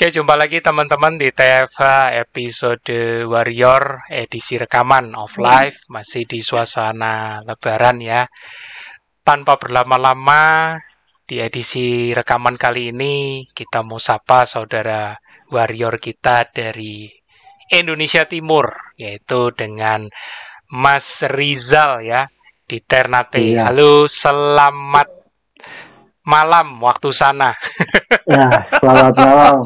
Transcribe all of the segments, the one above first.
Oke, jumpa lagi teman-teman di TFH episode Warrior edisi rekaman of live masih di suasana lebaran ya. Tanpa berlama-lama di edisi rekaman kali ini kita mau sapa saudara Warrior kita dari Indonesia Timur yaitu dengan Mas Rizal ya di Ternate. Iya. Halo, selamat malam waktu sana. Ya, selamat malam.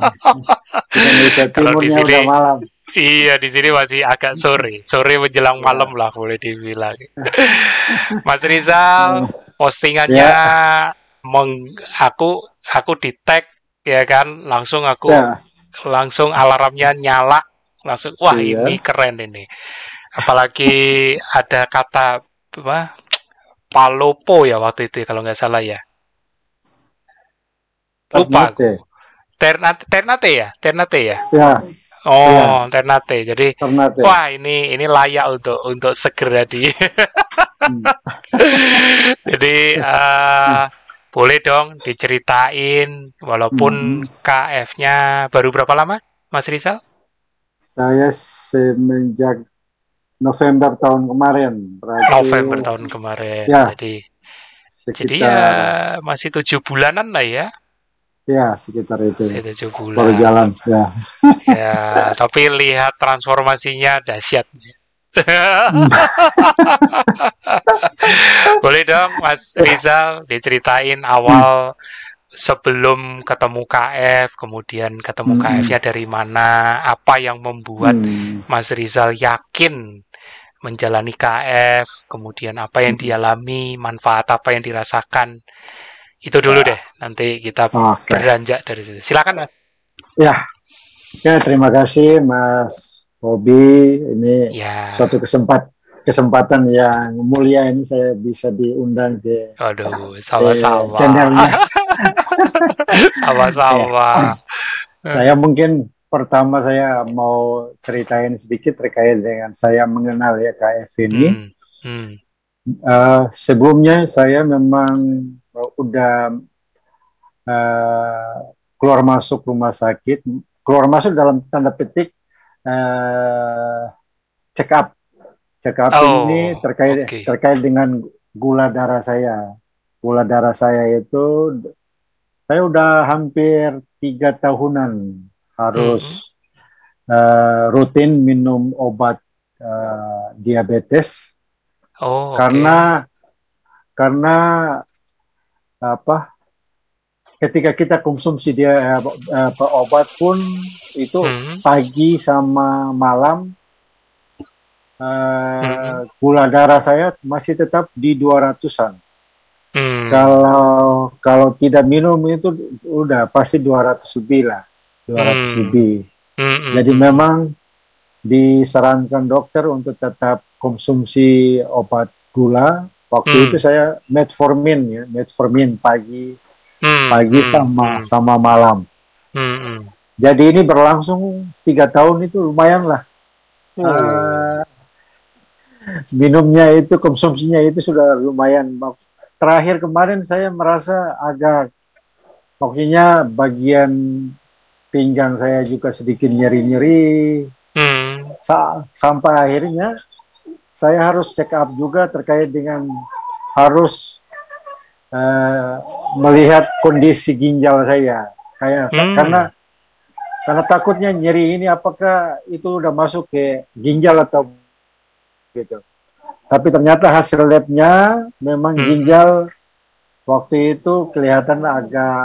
Kalau di sini- udah malam. Iya, di sini masih agak sore. Sore menjelang Iya. malam lah boleh dibilang. Mas Rizal, postingannya Ya. meng, aku aku di tag ya kan, langsung aku Ya, langsung alarmnya nyala, langsung wah Iya. ini keren ini. Apalagi ada kata apa? Palopo ya waktu itu ya, kalau nggak salah ya. Lupa. Ternate. Ternate, Ternate ya, Ternate ya. Ya, Oh, Ternate. Jadi Ternate. Wah, ini ini layak untuk untuk segera di. Hmm. Jadi eh, boleh dong diceritain walaupun Hmm. KF-nya baru berapa lama, Mas Rizal? Saya semenjak November tahun kemarin. Berarti November tahun kemarin. Ya, Jadi Sekitar, jadi ya masih tujuh bulanan lah ya, ya, sekitar itu. masih tujuh Baru bulan. jalan. Ya. Ya, tapi lihat transformasinya dahsyat. Boleh dong, Mas Rizal, diceritain awal sebelum ketemu KF, kemudian ketemu Hmm. KF-nya dari mana, apa yang membuat Hmm. Mas Rizal yakin menjalani KF, kemudian apa yang Hmm. dialami, manfaat apa yang dirasakan. Itu dulu deh, nanti kita Oke. beranjak dari situ. Silakan, Mas. Ya. Ya, terima kasih Mas Hobi. Ini Ya, suatu kesempat kesempatan yang mulia ini saya bisa diundang ke aduh, sama-sama. channelnya. Sama-sama. Saya mungkin pertama saya mau ceritain sedikit terkait dengan saya mengenal ya KF ini. Hmm, hmm, Eh, sebelumnya saya memang udah eh, keluar masuk rumah sakit, keluar masuk dalam tanda petik eh, check up. Check up Oh, ini terkait oke. terkait dengan gula darah saya. Gula darah saya itu saya udah hampir tiga tahunan harus eh, rutin minum obat eh, diabetes Oh, karena karena apa ketika kita konsumsi dia eh, obat pun itu Hmm, pagi sama malam eh, Mhm. gula darah saya masih tetap di 200-an. hmm, Kalau kalau tidak minum itu udah pasti 200 lebih lah. 200 Hmm. lebih. hmm, hmm, Jadi hmm. memang disarankan dokter untuk tetap konsumsi obat gula. Waktu Hmm. itu saya metformin ya, metformin pagi Hmm, pagi hmm, sama hmm, sama malam. hmm, hmm. Jadi ini berlangsung tiga tahun itu lumayan lah. Oh, Eh, minumnya itu konsumsinya itu sudah lumayan. Terakhir kemarin saya merasa agak maksudnya bagian pinggang saya juga sedikit nyeri-nyeri. hmm, Sa- sampai akhirnya saya harus check up juga terkait dengan harus eh, melihat kondisi ginjal saya kayak Hmm. karena karena takutnya nyeri ini apakah itu udah masuk ke ginjal atau gitu tapi ternyata hasil labnya memang Hmm. ginjal waktu itu kelihatan agak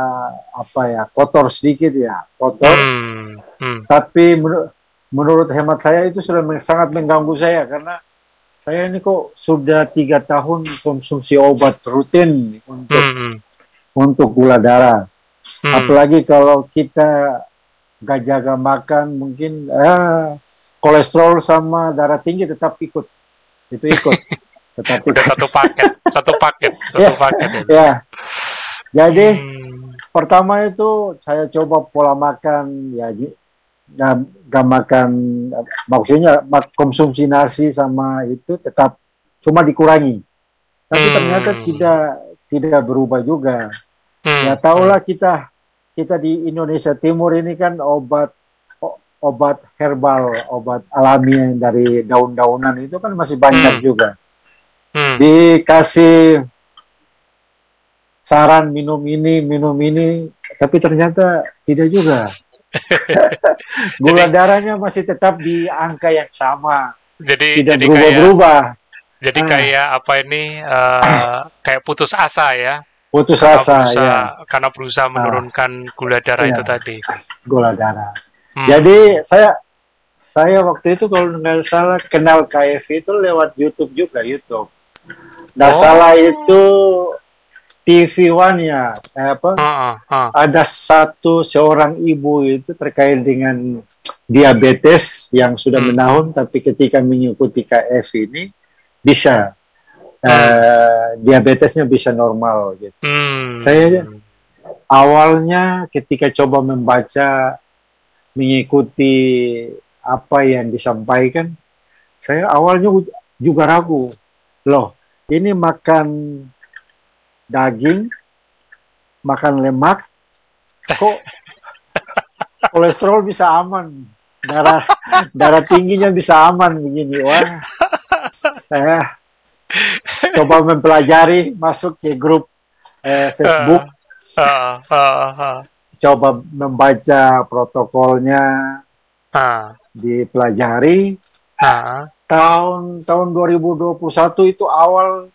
apa ya kotor sedikit ya kotor hmm, hmm. tapi menur- menurut hemat saya itu sudah sangat mengganggu saya karena saya ini kok sudah tiga tahun konsumsi obat rutin untuk Hmm, hmm, untuk gula darah. hmm. Apalagi kalau kita gak jaga makan mungkin eh, kolesterol sama darah tinggi tetap ikut itu ikut tetap Udah ikut. satu paket, satu paket, satu Ya. paket. ya. ya. Jadi Hmm, pertama itu saya coba pola makan ya ji- gak, gak makan maksudnya mak- konsumsi nasi sama itu tetap cuma dikurangi tapi Hmm. ternyata tidak tidak berubah juga hmm, ya tahulah kita kita di Indonesia Timur ini kan obat obat herbal, obat alami yang dari daun-daunan itu kan masih banyak Hmm. juga. Hmm. Dikasih saran minum ini, minum ini, tapi ternyata tidak juga. Gula Jadi- darahnya masih tetap di angka yang sama, Jadi tidak jadi kayak berubah-berubah. jadi Ah. kayak apa ini eh, kayak putus asa ya. Putus Karena asa berusaha, ya, karena berusaha menurunkan gula darah Iya. itu tadi. gula darah. Hmm. Jadi saya saya waktu itu kalau nggak salah kenal KF itu lewat YouTube juga YouTube. Nggak Oh. salah itu TV One-nya eh, apa? Heeh, heeh. Ada satu seorang ibu itu terkait dengan diabetes yang sudah Hmm. menahun tapi ketika mengikuti KF ini bisa eh, diabetesnya bisa normal gitu. Hmm. Saya- awalnya ketika coba membaca mengikuti apa yang disampaikan saya awalnya juga ragu loh ini makan daging makan lemak kok kolesterol bisa aman? Darah darah tingginya bisa aman begini wah. Saya coba mempelajari masuk ke grup eh, Facebook. Heeh, heeh, heeh. coba membaca protokolnya, dipelajari. Tahun tahun 2021 itu awal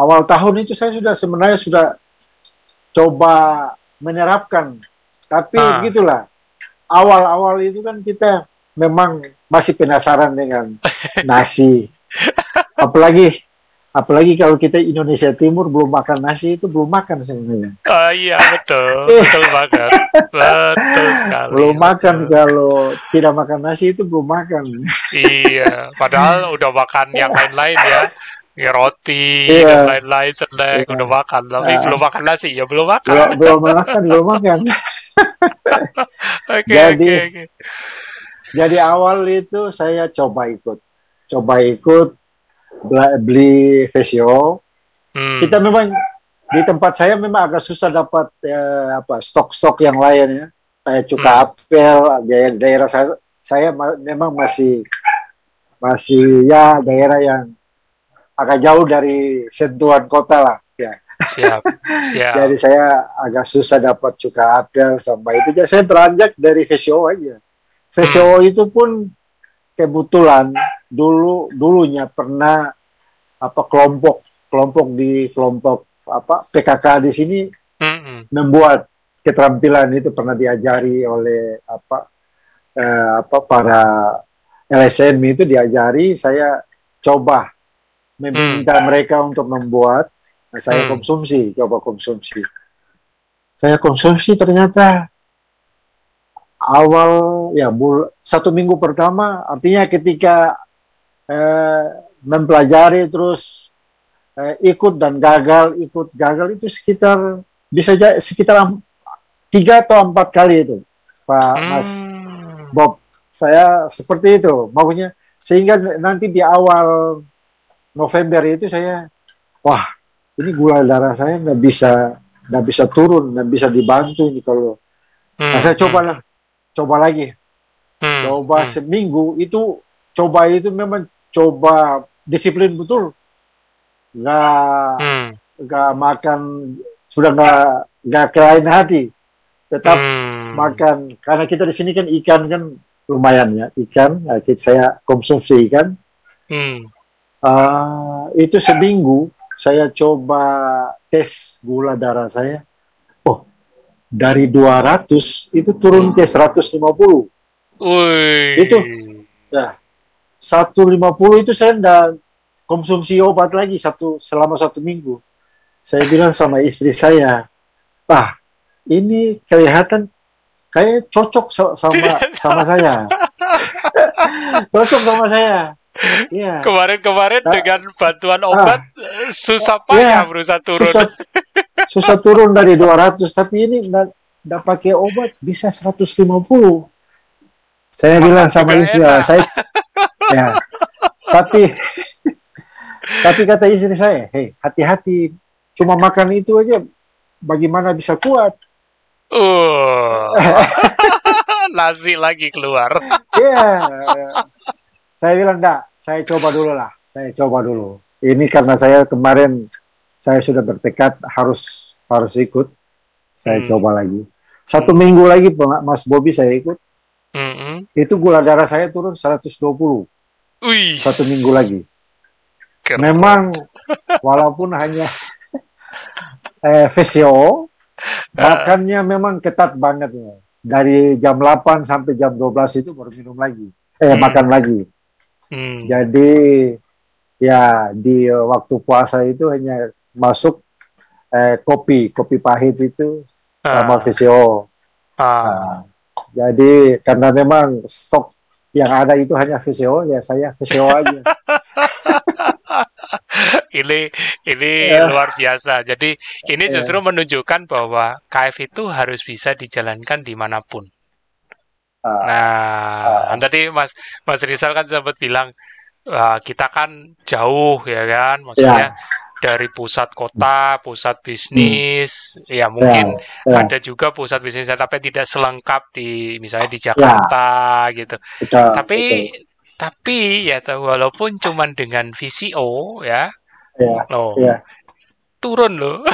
awal tahun itu saya sudah sebenarnya sudah coba menerapkan. Tapi Ah. gitulah. Awal-awal itu kan kita memang masih penasaran dengan nasi. Apalagi apalagi kalau kita Indonesia Timur belum makan nasi itu belum makan sebenarnya. Oh iya betul, betul banget, betul sekali. belum makan betul. kalau tidak makan nasi itu belum makan Iya, padahal udah makan yang lain-lain ya, ya roti Iya. dan lain-lain snack Iya. udah makan, tapi Ah. belum makan nasi ya belum makan. belum belum makan belum makan Oke Jadi- oke oke. jadi awal itu saya coba ikut coba ikut beli facial Hmm. kita memang di tempat saya memang agak susah dapat eh, apa stok-stok yang lain ya kayak cuka Hmm. apel daerah, daerah saya saya ma- memang masih masih ya daerah yang agak jauh dari sentuhan kota lah ya Siap, siap. Jadi saya agak susah dapat cuka apel sampai itu. Jadi saya beranjak dari VCO aja. VCO itu pun kebetulan dulu dulunya pernah apa kelompok kelompok di kelompok apa PKK di sini Mm-mm. membuat keterampilan itu pernah diajari oleh apa eh, apa para LSM itu diajari saya coba meminta mereka untuk membuat nah, saya Hmm. konsumsi coba konsumsi saya konsumsi ternyata awal ya bul satu minggu pertama artinya ketika eh, mempelajari terus eh, ikut dan gagal ikut gagal itu sekitar bisa jadi sekitar tiga atau empat kali itu Pak Mas Hmm. Bob saya seperti itu maunya sehingga nanti di awal November itu saya wah ini gula darah saya nggak bisa nggak bisa turun nggak bisa dibantu ini kalau Hmm, nah, saya coba lah coba lagi hmm, coba hmm. seminggu itu coba itu memang coba disiplin betul nggak Hmm, nggak makan sudah nggak nggak kelain hati tetap hmm. makan karena kita di sini kan ikan kan lumayan ya ikan kita- saya konsumsi ikan Hmm. Ah, itu seminggu saya coba tes gula darah saya. Oh dari 200 itu turun ke 150 Wih. Itu. ya 150 itu saya enggak konsumsi obat lagi satu selama satu minggu. Saya bilang sama istri saya ah ini kelihatan kayak cocok so- sama sama saya. Cocok sama saya Iya. Kemarin-kemarin Ah. dengan bantuan obat eh, susah payah berusaha turun. susah susah turun dari 200 tapi ini enggak enggak pakai obat bisa 150 saya Makan bilang sama istri saya ya. Tapi tapi kata istri saya hei hati-hati. Cuma makan itu aja bagaimana bisa kuat? Uh, nasi lagi keluar. Iya. Saya bilang enggak, saya coba dulu lah. Saya coba dulu. Ini karena saya kemarin saya sudah bertekad harus harus ikut. Saya Hmm. coba lagi. Satu Hmm. minggu lagi Mas Bobby saya ikut. Mm-mm. Itu gula darah saya turun 120 Wih, satu minggu lagi. keren. Memang walaupun hanya eh, VCO, makannya memang ketat banget ya. Dari jam 8 sampai jam 12 itu baru minum lagi. Eh, Hmm. makan lagi. Hmm. Jadi ya di waktu puasa itu hanya masuk eh, kopi, kopi pahit itu sama Ah, VCO. ah. Nah, jadi karena memang stok yang ada itu hanya VCO, ya saya VCO aja. ini ini Ya. luar biasa. Jadi ini Ya. justru menunjukkan bahwa KF itu harus bisa dijalankan di mana pun. Ah, Nah, tadi Mas Mas Rizal kan sempat bilang "Wah, kita kan jauh ya kan, maksudnya dari pusat kota, pusat bisnis, ya mungkin ya, ada juga pusat bisnisnya tapi tidak selengkap di misalnya di Jakarta gitu. betul, Tapi betul. tapi ya walaupun cuman dengan VCO ya, ya, loh ya, turun loh,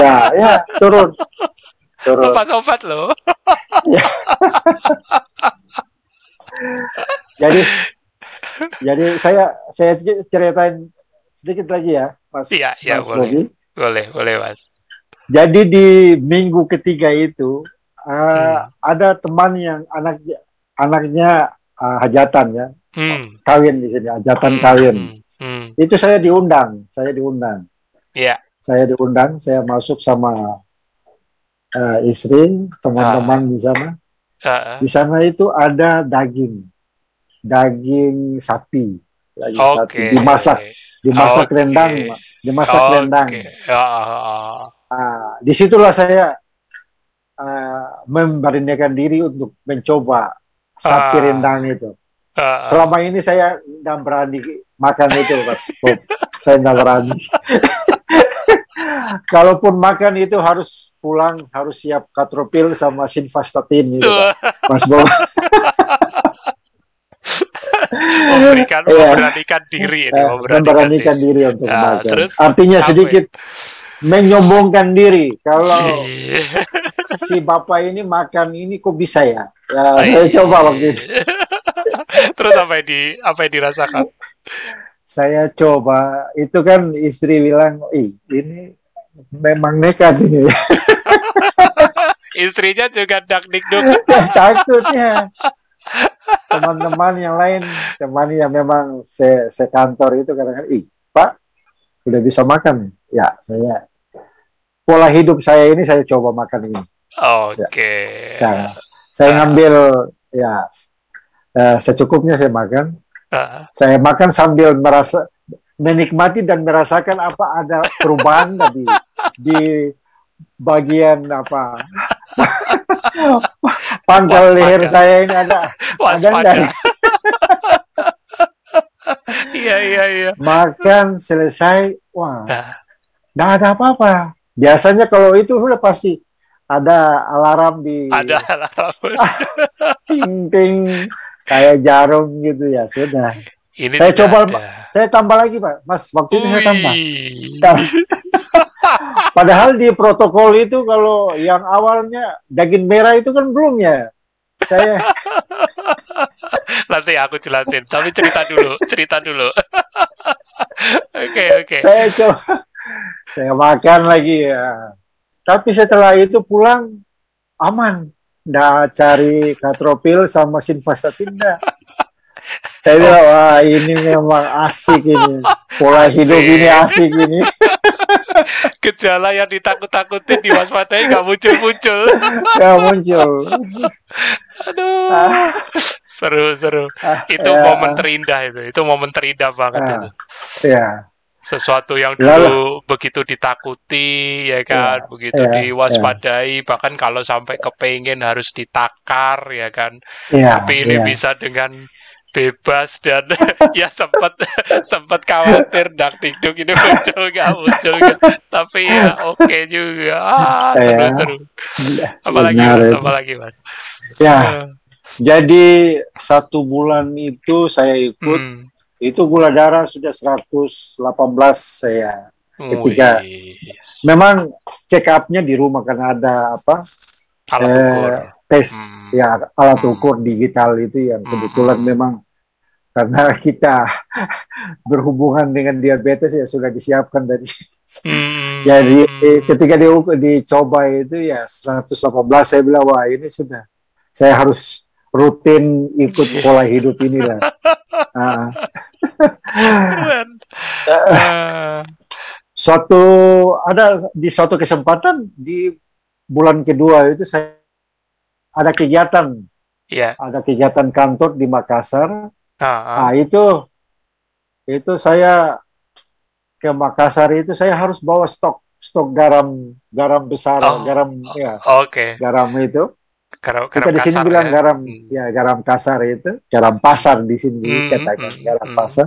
ya, ya, turun, turun. obat-obat loh. Jadi, jadi saya saya ceritain sedikit lagi ya, Mas. Iya, iya Mas boleh, boleh, boleh mas. Jadi di minggu ketiga itu uh, Hmm. ada teman yang anaknya anaknya uh, hajatan ya, Hmm. kawin di sini, hajatan hmm, kawin. Hmm. hmm. Itu saya diundang, saya diundang. Iya. Saya diundang, saya masuk sama uh, istri, teman-teman Ah. di sana. Uh, Di sana itu ada daging, daging sapi, daging Oke. sapi dimasak, dimasak Oke. rendang, dimasak Oke. rendang. Ah, Ah, di situlah saya ah, memberanikan diri untuk mencoba sapi Ah. rendang itu. ah. Selama ini saya tidak berani makan itu, Mas. Saya tidak berani. Kalaupun makan itu harus pulang, harus siap katropil sama sinvastatin gitu, Pak. Mas Bob. memberikan Iya. memberanikan diri ini, Eh, memberanikan, memberanikan diri. diri untuk Ah, makan. terus Artinya sedikit menyombongkan diri. Kalau Si- si bapak ini makan ini kok bisa ya? Ya, saya coba waktu itu. Terus apa yang di apa yang dirasakan? Saya coba, itu kan istri bilang, ih ini memang nekat ini. Istrinya juga dak dikduk. Takutnya teman-teman yang lain, teman yang memang se, sekantor itu kadang-kadang, ih Pak, udah bisa makan? Ya, saya pola hidup saya ini saya coba makan ini. Oke. Saya, saya ngambil ya eh, secukupnya saya makan. Ah, Saya makan sambil merasa menikmati dan merasakan apa ada perubahan tadi di bagian apa pangkal leher saya ini ada ada waspada. enggak? Iya iya iya. makan selesai wah Ah, nggak ada apa-apa biasanya kalau itu sudah pasti ada alarm di Ada alarm. ting ting kayak jarum gitu ya sudah Ini Saya coba, ada. saya tambah lagi pak mas waktu itu saya tambah. Padahal di protokol itu kalau yang awalnya daging merah itu kan belum ya. Saya Nanti aku jelasin. Tapi cerita dulu, cerita dulu. Oke oke. saya coba saya makan lagi ya. Tapi setelah itu pulang aman. Nggak cari katropil sama sinvastatin nggak. Saya bilang, wah ini memang asik ini. Pola Asik. hidup ini asik ini. Gejala yang ditakut-takutin diwaspadai nggak muncul-muncul. Ya muncul. Aduh. Ah, Seru seru. ah, Itu ya, momen terindah itu. Itu momen terindah banget Ah. itu. Ya, Sesuatu yang Lalu- dulu begitu ditakuti, ya kan, begitu iya, diwaspadai, bahkan kalau sampai kepengen harus ditakar, ya kan. ya, Tapi ini ya. bisa dengan bebas dan ya sempat sempat khawatir dak tiktok ini muncul nggak muncul nggak tapi ya oke okay juga. Ah seru Ya. seru apalagi Benar mas apalagi mas. Ya, Eh, jadi satu bulan itu saya ikut, hmm. Itu gula darah sudah 118 saya. Ketika- Wih, Memang check up-nya di rumah karena ada apa alat Eh, ukur tes Hmm. ya alat Hmm. ukur digital itu yang Hmm. kebetulan memang karena kita berhubungan dengan diabetes ya sudah disiapkan dari Hmm. jadi eh, ketika diukur dicoba itu ya 118 saya bilang wah ini sudah saya harus rutin ikut pola hidup inilah Ah, Keren. Ah, suatu ada di suatu kesempatan di bulan kedua itu saya ada kegiatan ya ada kegiatan kantor di Makassar ah, ah. Nah, itu itu saya ke Makassar itu saya harus bawa stok stok garam garam besar Oh. garam ya oke garam itu garam kita garam di sini bilang ya. garam Hmm. ya garam kasar itu garam pasar di sini Hmm, dikatakan hmm, garam hmm. pasar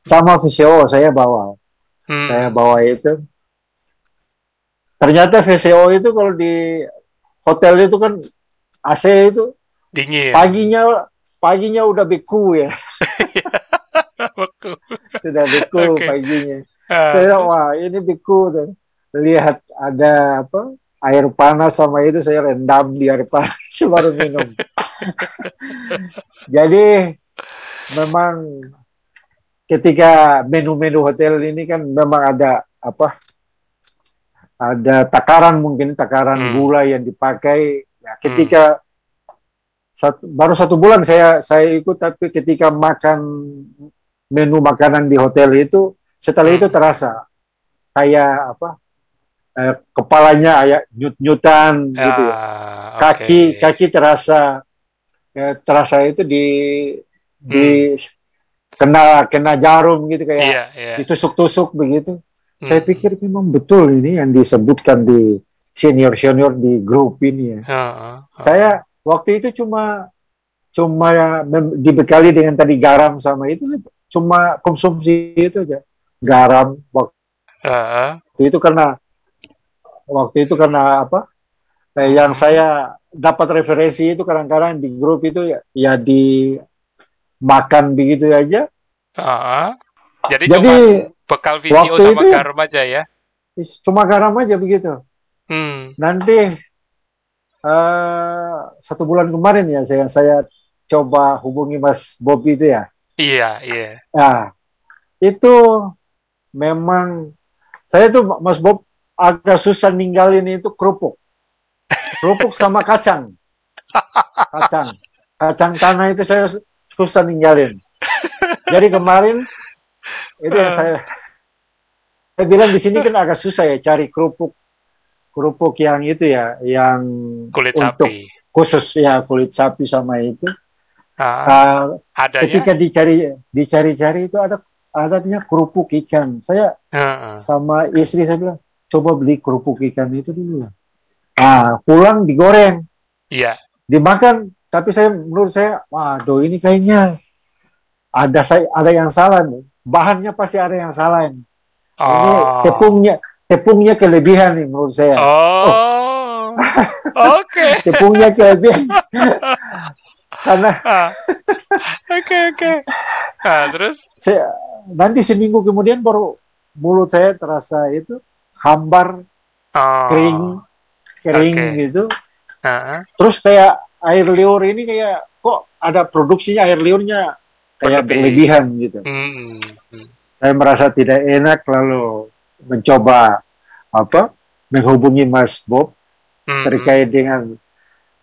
sama VCO saya bawa Hmm. saya bawa itu ternyata VCO itu kalau di hotel itu kan AC itu dingin paginya paginya udah beku ya sudah beku Oke. paginya Ah, saya wah ini beku tuh lihat ada apa air panas sama itu saya rendam di air panas baru minum jadi memang ketika menu-menu hotel ini kan memang ada apa ada takaran mungkin takaran Hmm. gula yang dipakai ya, ketika satu, baru satu bulan saya saya ikut tapi ketika makan menu makanan di hotel itu setelah Hmm. itu terasa kayak apa eh, kepalanya kayak nyut-nyutan gitu ya. ah, kaki oke. kaki terasa ya, terasa itu di di kena kena jarum gitu kayak Hmm. iya iya ditusuk-tusuk begitu saya Hmm. pikir memang betul ini yang disebutkan di senior senior di grup ini ya Ah, ah, ah. saya waktu itu cuma cuma mem- dibekali dengan tadi garam sama itu cuma konsumsi itu aja garam waktu Ah, ah. itu karena waktu itu karena apa eh, yang saya dapat referensi itu kadang-kadang di grup itu ya, ya di makan begitu aja. Ah. jadi, jadi cuma bekal waktu sama itu- garam aja ya? cuma garam aja begitu. Hmm. nanti eh, satu bulan kemarin ya saya saya coba hubungi Mas Bobi itu ya. Iya iya. Nah, itu memang saya tuh Mas Bob agak susah ninggalin itu kerupuk. Kerupuk sama kacang. Kacang. Kacang tanah itu saya susah ninggalin. Jadi kemarin itu yang saya saya bilang di sini kan agak susah ya cari kerupuk kerupuk yang itu ya yang kulit untuk sapi khusus ya kulit sapi sama itu. ya ketika dicari dicari-cari itu ada adanya kerupuk ikan. Saya Ah, ah. sama istri saya bilang coba beli kerupuk ikan itu dulu lah. Ah, pulang digoreng, iya dimakan. Tapi saya menurut saya, waduh ini kayaknya ada saya ada yang salah nih. Bahannya pasti ada yang salah ini. Ini oh tepungnya tepungnya kelebihan nih menurut saya. oh oke Tepungnya kelebihan. Karena Ah. oke oke ah terus saya nanti seminggu kemudian baru mulut saya terasa itu hambar oh. kering kering Oke. gitu ah. terus kayak air liur ini kayak kok ada produksinya air liurnya kayak Berlebih. berlebihan gitu Hmm, hmm. saya merasa tidak enak lalu mencoba apa menghubungi Mas Bob Hmm, terkait dengan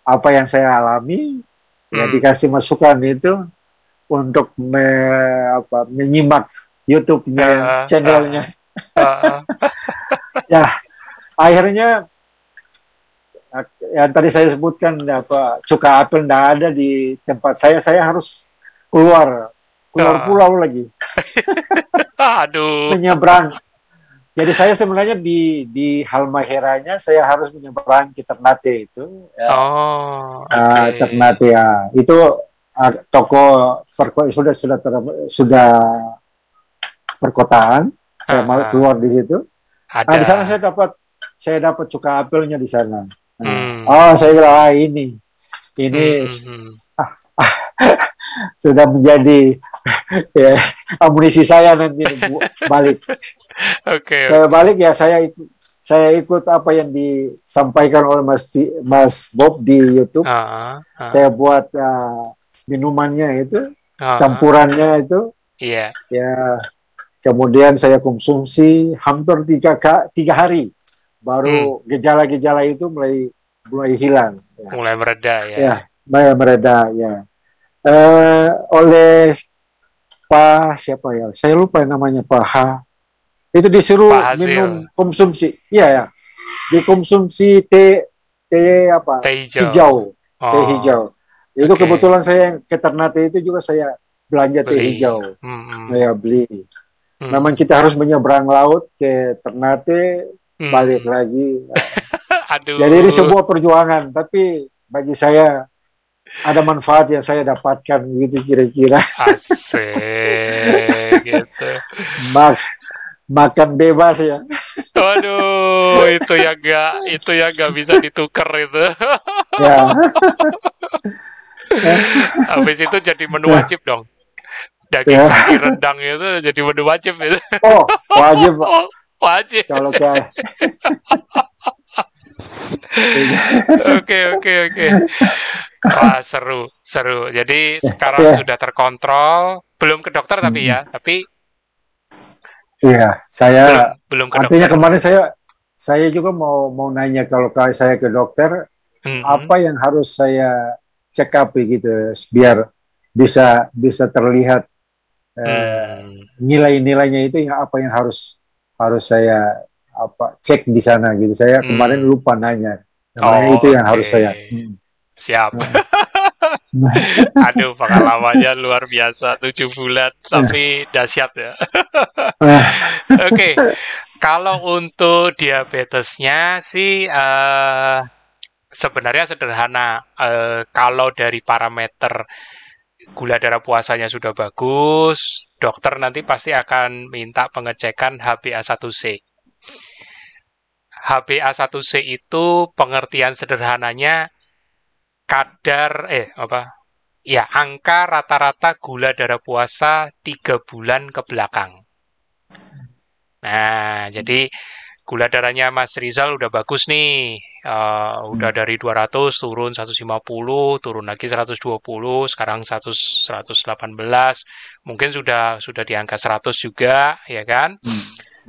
apa yang saya alami ya Hmm. dikasih masukan itu untuk me- apa, menyimak YouTube-nya Ah, channelnya ah, ah. Ya akhirnya yang tadi saya sebutkan apa cuka apel tidak ada di tempat saya saya harus keluar keluar Ah. pulau lagi aduh menyeberang jadi saya sebenarnya di di Halmaheranya saya harus menyeberang ke Ternate itu ya. oh Ah, oke. Ternate ya itu ah, toko perko sudah sudah ter- sudah perkotaan. Saya Ah, mau ah. keluar di situ. Ada. Nah, di sana saya dapat saya dapat cuka apelnya di sana. Hmm. Oh, saya bilang ah, ini ini Hmm, hmm, hmm. sudah menjadi ya, amunisi saya nanti balik. Oke. Saya balik ya saya ikut saya ikut apa yang disampaikan oleh Mas Mas Bob di YouTube. Ah, ah, Saya buat ah, minumannya itu, ah. campurannya itu, Iya. ya. Kemudian saya konsumsi hampir tiga tiga hari, baru gejala-gejala itu mulai mulai hilang. Ya. Mulai mereda ya. Ya, mulai mereda ya. Eh, oleh Pak siapa ya? Saya lupa namanya Pak H. Itu disuruh minum konsumsi. Iya ya. Dikonsumsi teh teh apa? Teh hijau. Hijau, Oh, teh hijau. Itu Oke. kebetulan saya yang ke Ternate itu juga saya belanja teh hijau. Hmm, hmm, Saya beli. Hmm. Memang kita harus menyeberang laut ke Ternate, Hmm. balik lagi. Aduh. Jadi ini sebuah perjuangan, tapi bagi saya ada manfaat yang saya dapatkan gitu kira-kira. Asik gitu. Mak makan bebas ya. Waduh, itu yang gak itu yang gak bisa ditukar itu. Ya, Habis itu jadi menu wajib dong. Daging Ya. sapi rendang itu jadi menu wajib itu. oh wajib. Oh, wajib. kalau kayak Oke, oke, oke. Wah, seru, seru. Jadi sekarang Ya. sudah terkontrol. Belum ke dokter tapi ya, tapi Iya, saya belum belum ke artinya dokter. kemarin saya saya juga mau mau nanya kalau kayak saya ke dokter Mhm. apa yang harus saya up gitu biar bisa bisa terlihat eh, Hmm. nilai-nilainya itu yang apa yang harus harus saya apa cek di sana gitu. Saya Hmm. kemarin lupa nanya. Namanya Oh, itu yang harus saya. Hmm. Siap. Aduh, pengalamannya luar biasa. Tujuh bulan, tapi dahsyat ya. Oke, kalau untuk diabetesnya sih eh, sebenarnya sederhana. Eh, kalau dari parameter gula darah puasanya sudah bagus, dokter nanti pasti akan minta pengecekan HbA1c. HbA1c itu pengertian sederhananya kadar eh apa? Ya, angka rata-rata gula darah puasa tiga bulan ke belakang. Nah, jadi gula darahnya Mas Rizal udah bagus nih. Eh, udah dari 200 turun 150, turun lagi 120, sekarang 100 118. Mungkin sudah sudah di angka 100 juga, ya kan?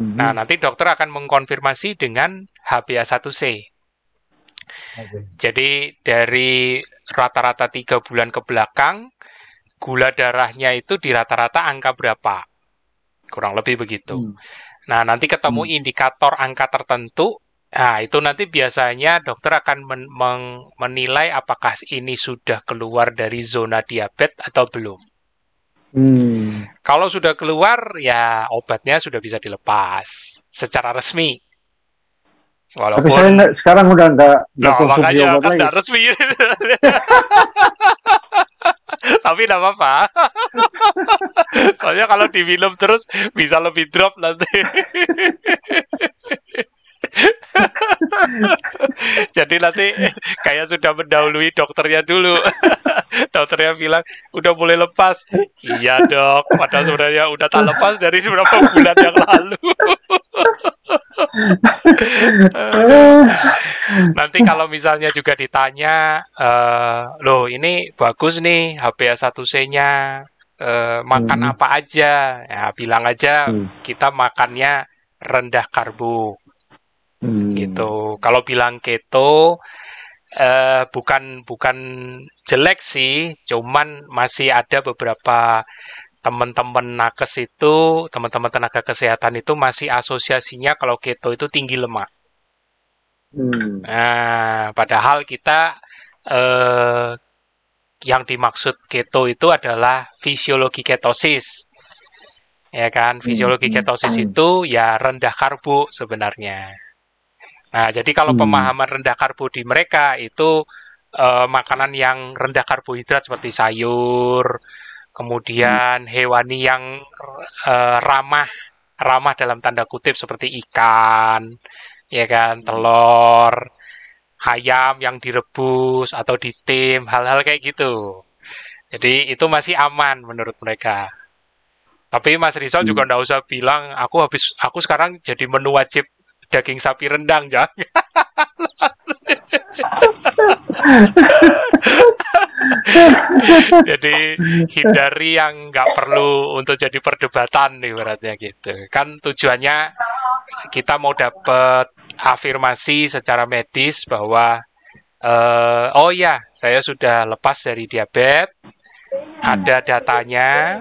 hmm. Nah, nanti dokter akan mengkonfirmasi dengan HbA1c. Oke. Jadi dari rata-rata tiga bulan ke belakang, gula darahnya itu di rata-rata angka berapa? Kurang lebih begitu. Hmm. Nah, nanti ketemu Hmm. indikator angka tertentu. Nah, itu nanti biasanya dokter akan men- meng- menilai apakah ini sudah keluar dari zona diabetes atau belum. Hmm. Kalau sudah keluar, ya obatnya sudah bisa dilepas secara resmi. Tapi Walaupun saya nggak- sekarang udah nggak nggak Nah, konsumsi obat kan lagi. resmi. Tapi nggak apa-apa. Soalnya kalau diminum terus bisa lebih drop nanti. Jadi nanti kayak sudah mendahului dokternya dulu. dokternya bilang udah mulai lepas. Iya dok, padahal sebenarnya udah tak lepas dari beberapa bulan yang lalu. Nanti kalau misalnya juga ditanya, eh, loh ini bagus nih HbA1c-nya, eh, makan Hmm. apa aja? Ya bilang aja Hmm. kita makannya rendah karbo Hmm. gitu. Kalau bilang keto, eh, bukan bukan jelek sih, cuman masih ada beberapa teman-teman nakes itu, teman-teman tenaga kesehatan itu masih asosiasinya kalau keto itu tinggi lemak. Hmm. Nah, padahal kita eh, yang dimaksud keto itu adalah fisiologi ketosis. Ya kan, fisiologi Hmm. ketosis itu ya rendah karbo sebenarnya. Nah, jadi kalau Hmm. pemahaman rendah karbo di mereka itu uh, makanan yang rendah karbohidrat seperti sayur, kemudian hewani yang uh, ramah ramah dalam tanda kutip seperti ikan, ya kan, telur, ayam yang direbus atau ditim, hal-hal kayak gitu. Jadi itu masih aman menurut mereka. Tapi Mas Rizal juga nggak usah bilang aku habis aku sekarang jadi menu wajib daging sapi rendang jangan. jadi hindari yang nggak perlu untuk jadi perdebatan nih beratnya gitu. Kan tujuannya kita mau dapat afirmasi secara medis bahwa uh, oh ya saya sudah lepas dari diabetes, ada datanya,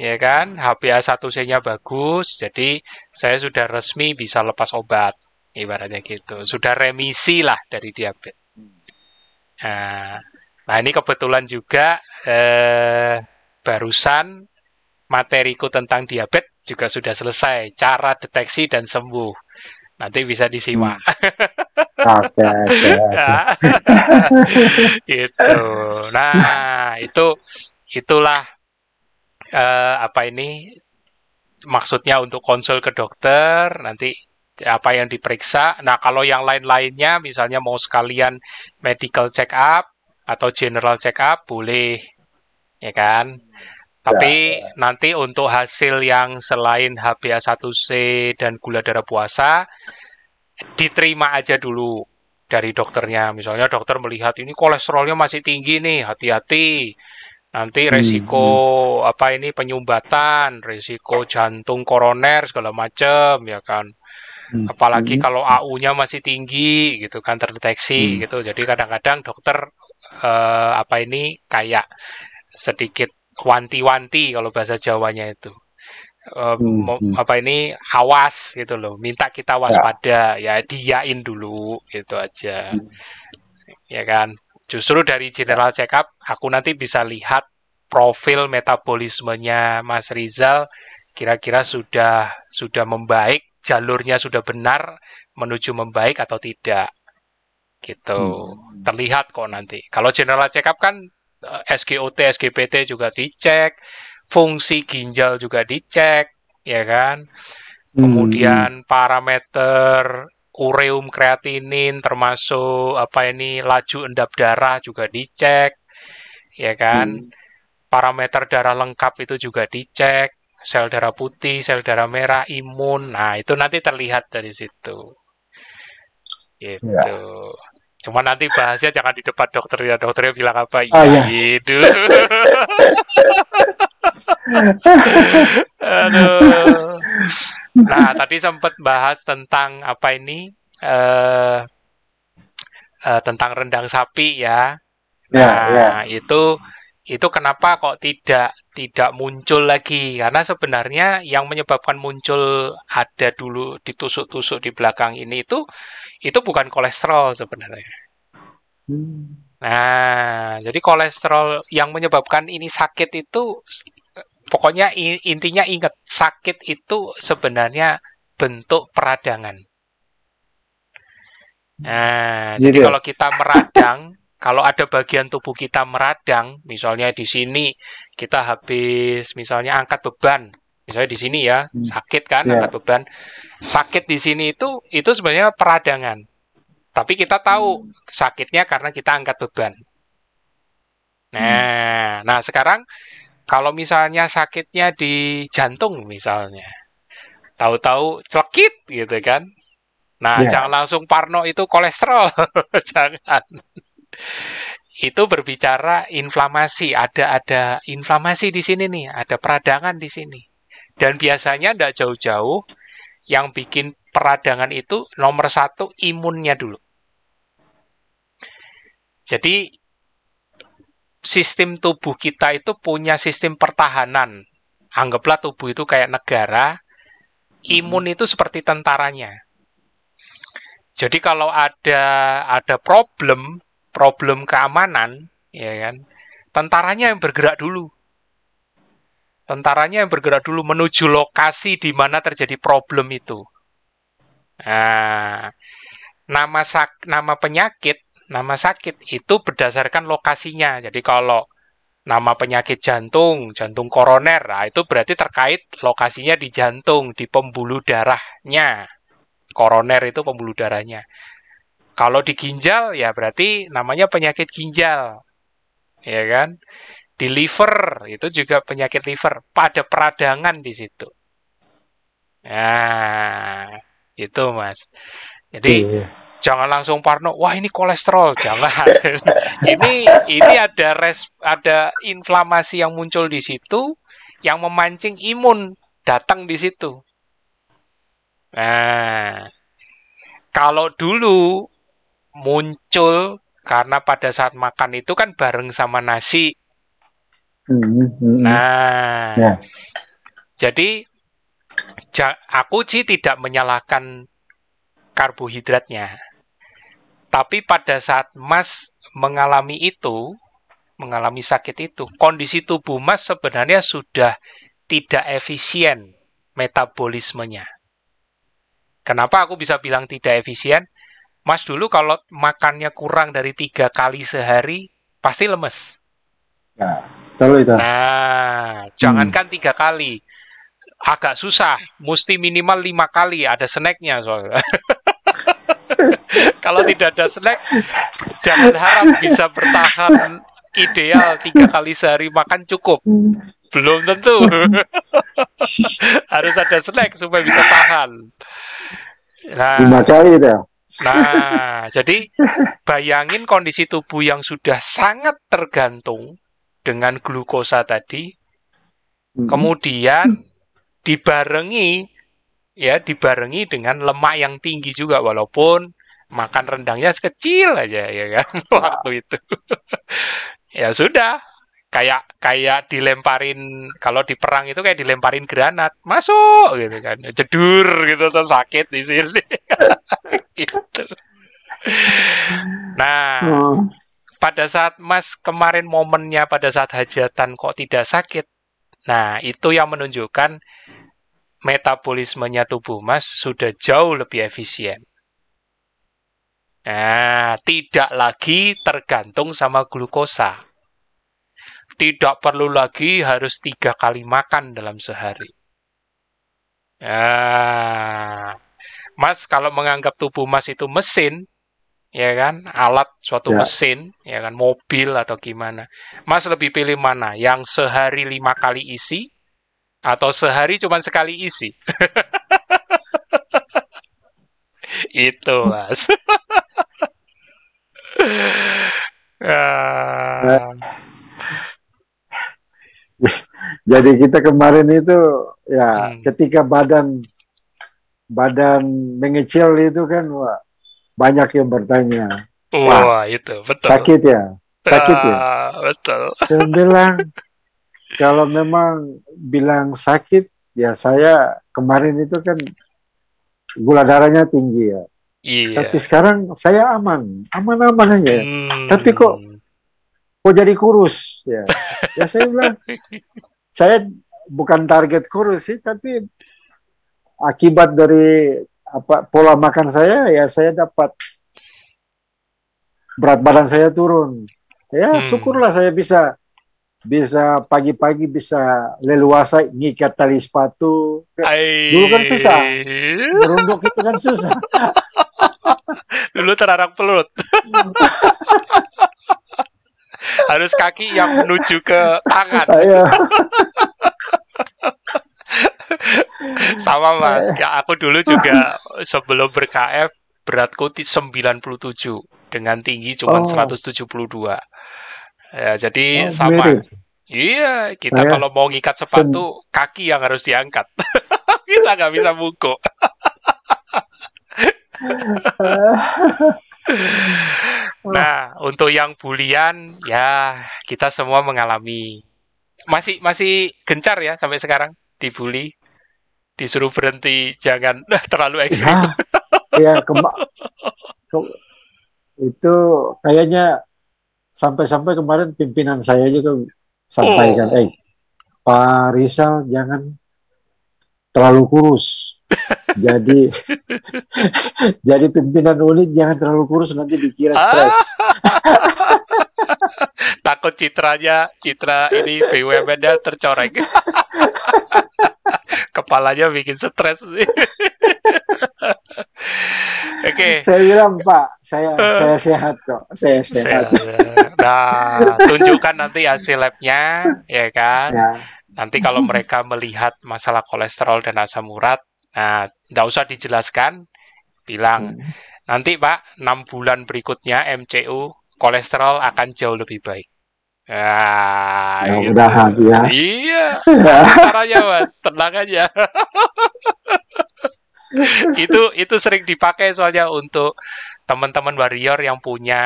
ya kan? HbA1c-nya bagus jadi saya sudah resmi bisa lepas obat. Ibaratnya gitu. Sudah remisi lah dari diabetes. Nah, nah ini kebetulan juga eh, barusan materiku tentang diabetes juga sudah selesai. Cara deteksi dan sembuh. Nanti bisa disimak. Hmm. oke oke gitu. Nah itu itulah uh, apa ini maksudnya untuk konsul ke dokter nanti apa yang diperiksa. Nah, kalau yang lain-lainnya misalnya mau sekalian medical check up atau general check up boleh ya kan? Tapi ya, ya. nanti untuk hasil yang selain HbA1c dan gula darah puasa diterima aja dulu dari dokternya. Misalnya dokter melihat ini kolesterolnya masih tinggi nih, hati-hati nanti hmm, resiko hmm, apa ini penyumbatan, resiko jantung koroner segala macam ya kan. Hmm, Apalagi hmm. kalau AU-nya masih tinggi gitu kan terdeteksi hmm. gitu. Jadi kadang-kadang dokter uh, apa ini kayak sedikit wanti-wanti kalau bahasa Jawanya itu. Uh, hmm, apa ini awas gitu loh minta kita ya. waspada ya, ya diain dulu gitu aja hmm. ya kan Justru dari general check up, aku nanti bisa lihat profil metabolismenya Mas Rizal kira-kira sudah sudah membaik, jalurnya sudah benar menuju membaik atau tidak. Gitu. Hmm. Terlihat kok nanti. Kalau general check up kan eh, SGOT, SGPT juga dicek, fungsi ginjal juga dicek, ya kan? Hmm. Kemudian parameter ureum kreatinin termasuk apa ini laju endap darah juga dicek ya kan hmm. parameter darah lengkap itu juga dicek sel darah putih sel darah merah imun nah itu nanti terlihat dari situ gitu ya. Cuma nanti bahasnya jangan di depan dokter ya. Dokternya bilang apa? Oh, ya. Aduh. Nah, tadi sempat bahas tentang apa ini? Uh, uh, tentang rendang sapi ya. ya nah, ya, ya. itu itu kenapa kok tidak tidak muncul lagi? Karena sebenarnya yang menyebabkan muncul ada dulu ditusuk-tusuk di belakang ini itu itu bukan kolesterol sebenarnya. Hmm. Nah, jadi kolesterol yang menyebabkan ini sakit itu Pokoknya intinya ingat, sakit itu sebenarnya bentuk peradangan. Nah, jadi, jadi kalau kita meradang, kalau ada bagian tubuh kita meradang, misalnya di sini kita habis misalnya angkat beban, misalnya di sini ya hmm. sakit kan yeah. angkat beban, sakit di sini itu itu sebenarnya peradangan. Tapi kita tahu sakitnya karena kita angkat beban. Nah, hmm. nah sekarang kalau misalnya sakitnya di jantung misalnya, tahu-tahu celekit gitu kan. Nah, yeah. jangan langsung parno itu kolesterol, jangan. itu berbicara inflamasi, ada ada inflamasi di sini nih, ada peradangan di sini. Dan biasanya tidak jauh-jauh yang bikin peradangan itu nomor satu imunnya dulu. Jadi sistem tubuh kita itu punya sistem pertahanan. Anggaplah tubuh itu kayak negara, imun itu seperti tentaranya. Jadi kalau ada ada problem, problem keamanan, ya kan, tentaranya yang bergerak dulu. Tentaranya yang bergerak dulu menuju lokasi di mana terjadi problem itu. Nah, nama sak, nama penyakit nama sakit itu berdasarkan lokasinya. Jadi kalau nama penyakit jantung, jantung koroner, nah itu berarti terkait lokasinya di jantung, di pembuluh darahnya. Koroner itu pembuluh darahnya. Kalau di ginjal ya berarti namanya penyakit ginjal. Ya kan? Di liver itu juga penyakit liver, pada peradangan di situ. Nah, itu Mas. Jadi Iya. Jangan langsung parno wah ini kolesterol jangan ini ini ada res ada inflamasi yang muncul di situ yang memancing imun datang di situ nah kalau dulu muncul karena pada saat makan itu kan bareng sama nasi Hmm, hmm, hmm. nah Ya. jadi ja- aku sih tidak menyalahkan karbohidratnya. Tapi pada saat Mas mengalami itu, mengalami sakit itu, kondisi tubuh Mas sebenarnya sudah tidak efisien metabolismenya. Kenapa aku bisa bilang tidak efisien? Mas dulu kalau makannya kurang dari tiga kali sehari, pasti lemes. Itu. Nah, jangankan tiga kali, agak susah. Mesti minimal lima kali ada snacknya soalnya. Kalau tidak ada snack, jangan harap bisa bertahan ideal tiga kali sehari makan cukup. Belum tentu. Harus ada snack supaya bisa tahan. Nah, Lima kali itu. ya. Nah, jadi bayangin kondisi tubuh yang sudah sangat tergantung dengan glukosa tadi, Hmm. kemudian dibarengi ya dibarengi dengan lemak yang tinggi juga walaupun makan rendangnya sekecil aja ya kan waktu itu. ya sudah, kayak kayak dilemparin kalau di perang itu kayak dilemparin granat masuk gitu kan. Jedur gitu terus sakit di sini. Gitu. Nah Oh. pada saat Mas kemarin momennya pada saat hajatan kok tidak sakit? Nah itu yang menunjukkan metabolismenya tubuh Mas sudah jauh lebih efisien nah tidak lagi tergantung sama glukosa tidak perlu lagi harus tiga kali makan dalam sehari. Ya, Mas kalau menganggap tubuh Mas itu mesin, ya kan, alat suatu Ya. mesin, ya kan, mobil atau gimana, Mas lebih pilih mana? Yang sehari lima kali isi atau sehari cuma sekali isi? Itu, Mas. Ah. Jadi kita kemarin itu ya Hmm. ketika badan badan mengecil itu kan wah, banyak yang bertanya Wah, itu betul. sakit ya sakit ya. Ah, betul. Saya bilang kalau memang bilang sakit ya saya kemarin itu kan gula darahnya tinggi ya. Iya. Tapi sekarang saya aman, aman-aman aja. Hmm. Tapi kok- Kok jadi kurus ya? Ya saya bilang saya bukan target kurus sih, tapi akibat dari apa pola makan saya ya saya dapat berat badan saya turun. Ya Hmm. syukurlah saya bisa bisa pagi-pagi bisa leluasa ngikat tali sepatu. Ai. Dulu kan susah. Merunduk itu kan susah. Dulu terarang pelut. Harus kaki yang menuju ke tangan. Saya Sama Mas. Ya, aku dulu juga sebelum ber-KF beratku ti- 97 dengan tinggi cuma Oh. 172. Ya, jadi oh, sama. mirip. Iya, kita Saya kalau mau ngikat sepatu, kaki yang harus diangkat. kita nggak bisa buku. Nah, untuk yang bulian, ya kita semua mengalami. Masih masih gencar ya sampai sekarang dibully, disuruh berhenti, jangan terlalu ekstrim. Ya, ya kema- ke- itu kayaknya sampai-sampai kemarin pimpinan saya juga sampaikan, Oh. eh Pak Rizal jangan terlalu kurus. Jadi jadi pimpinan unit jangan terlalu kurus nanti dikira stres. Takut citranya, citra ini BUMN-nya tercoreng. Kepalanya bikin stres nih. Oke. Saya bilang Pak, saya saya sehat kok, saya sehat. Nah, tunjukkan nanti hasil labnya, ya kan? Ya. Nanti kalau mereka melihat masalah kolesterol dan asam urat, nah, nggak usah dijelaskan, bilang Hmm. nanti Pak, enam bulan berikutnya MCU kolesterol akan jauh lebih baik. Nah, gitu. Mudah-mudahan ya. Iya, caranya mas, tenang aja. itu itu sering dipakai soalnya untuk teman-teman warrior yang punya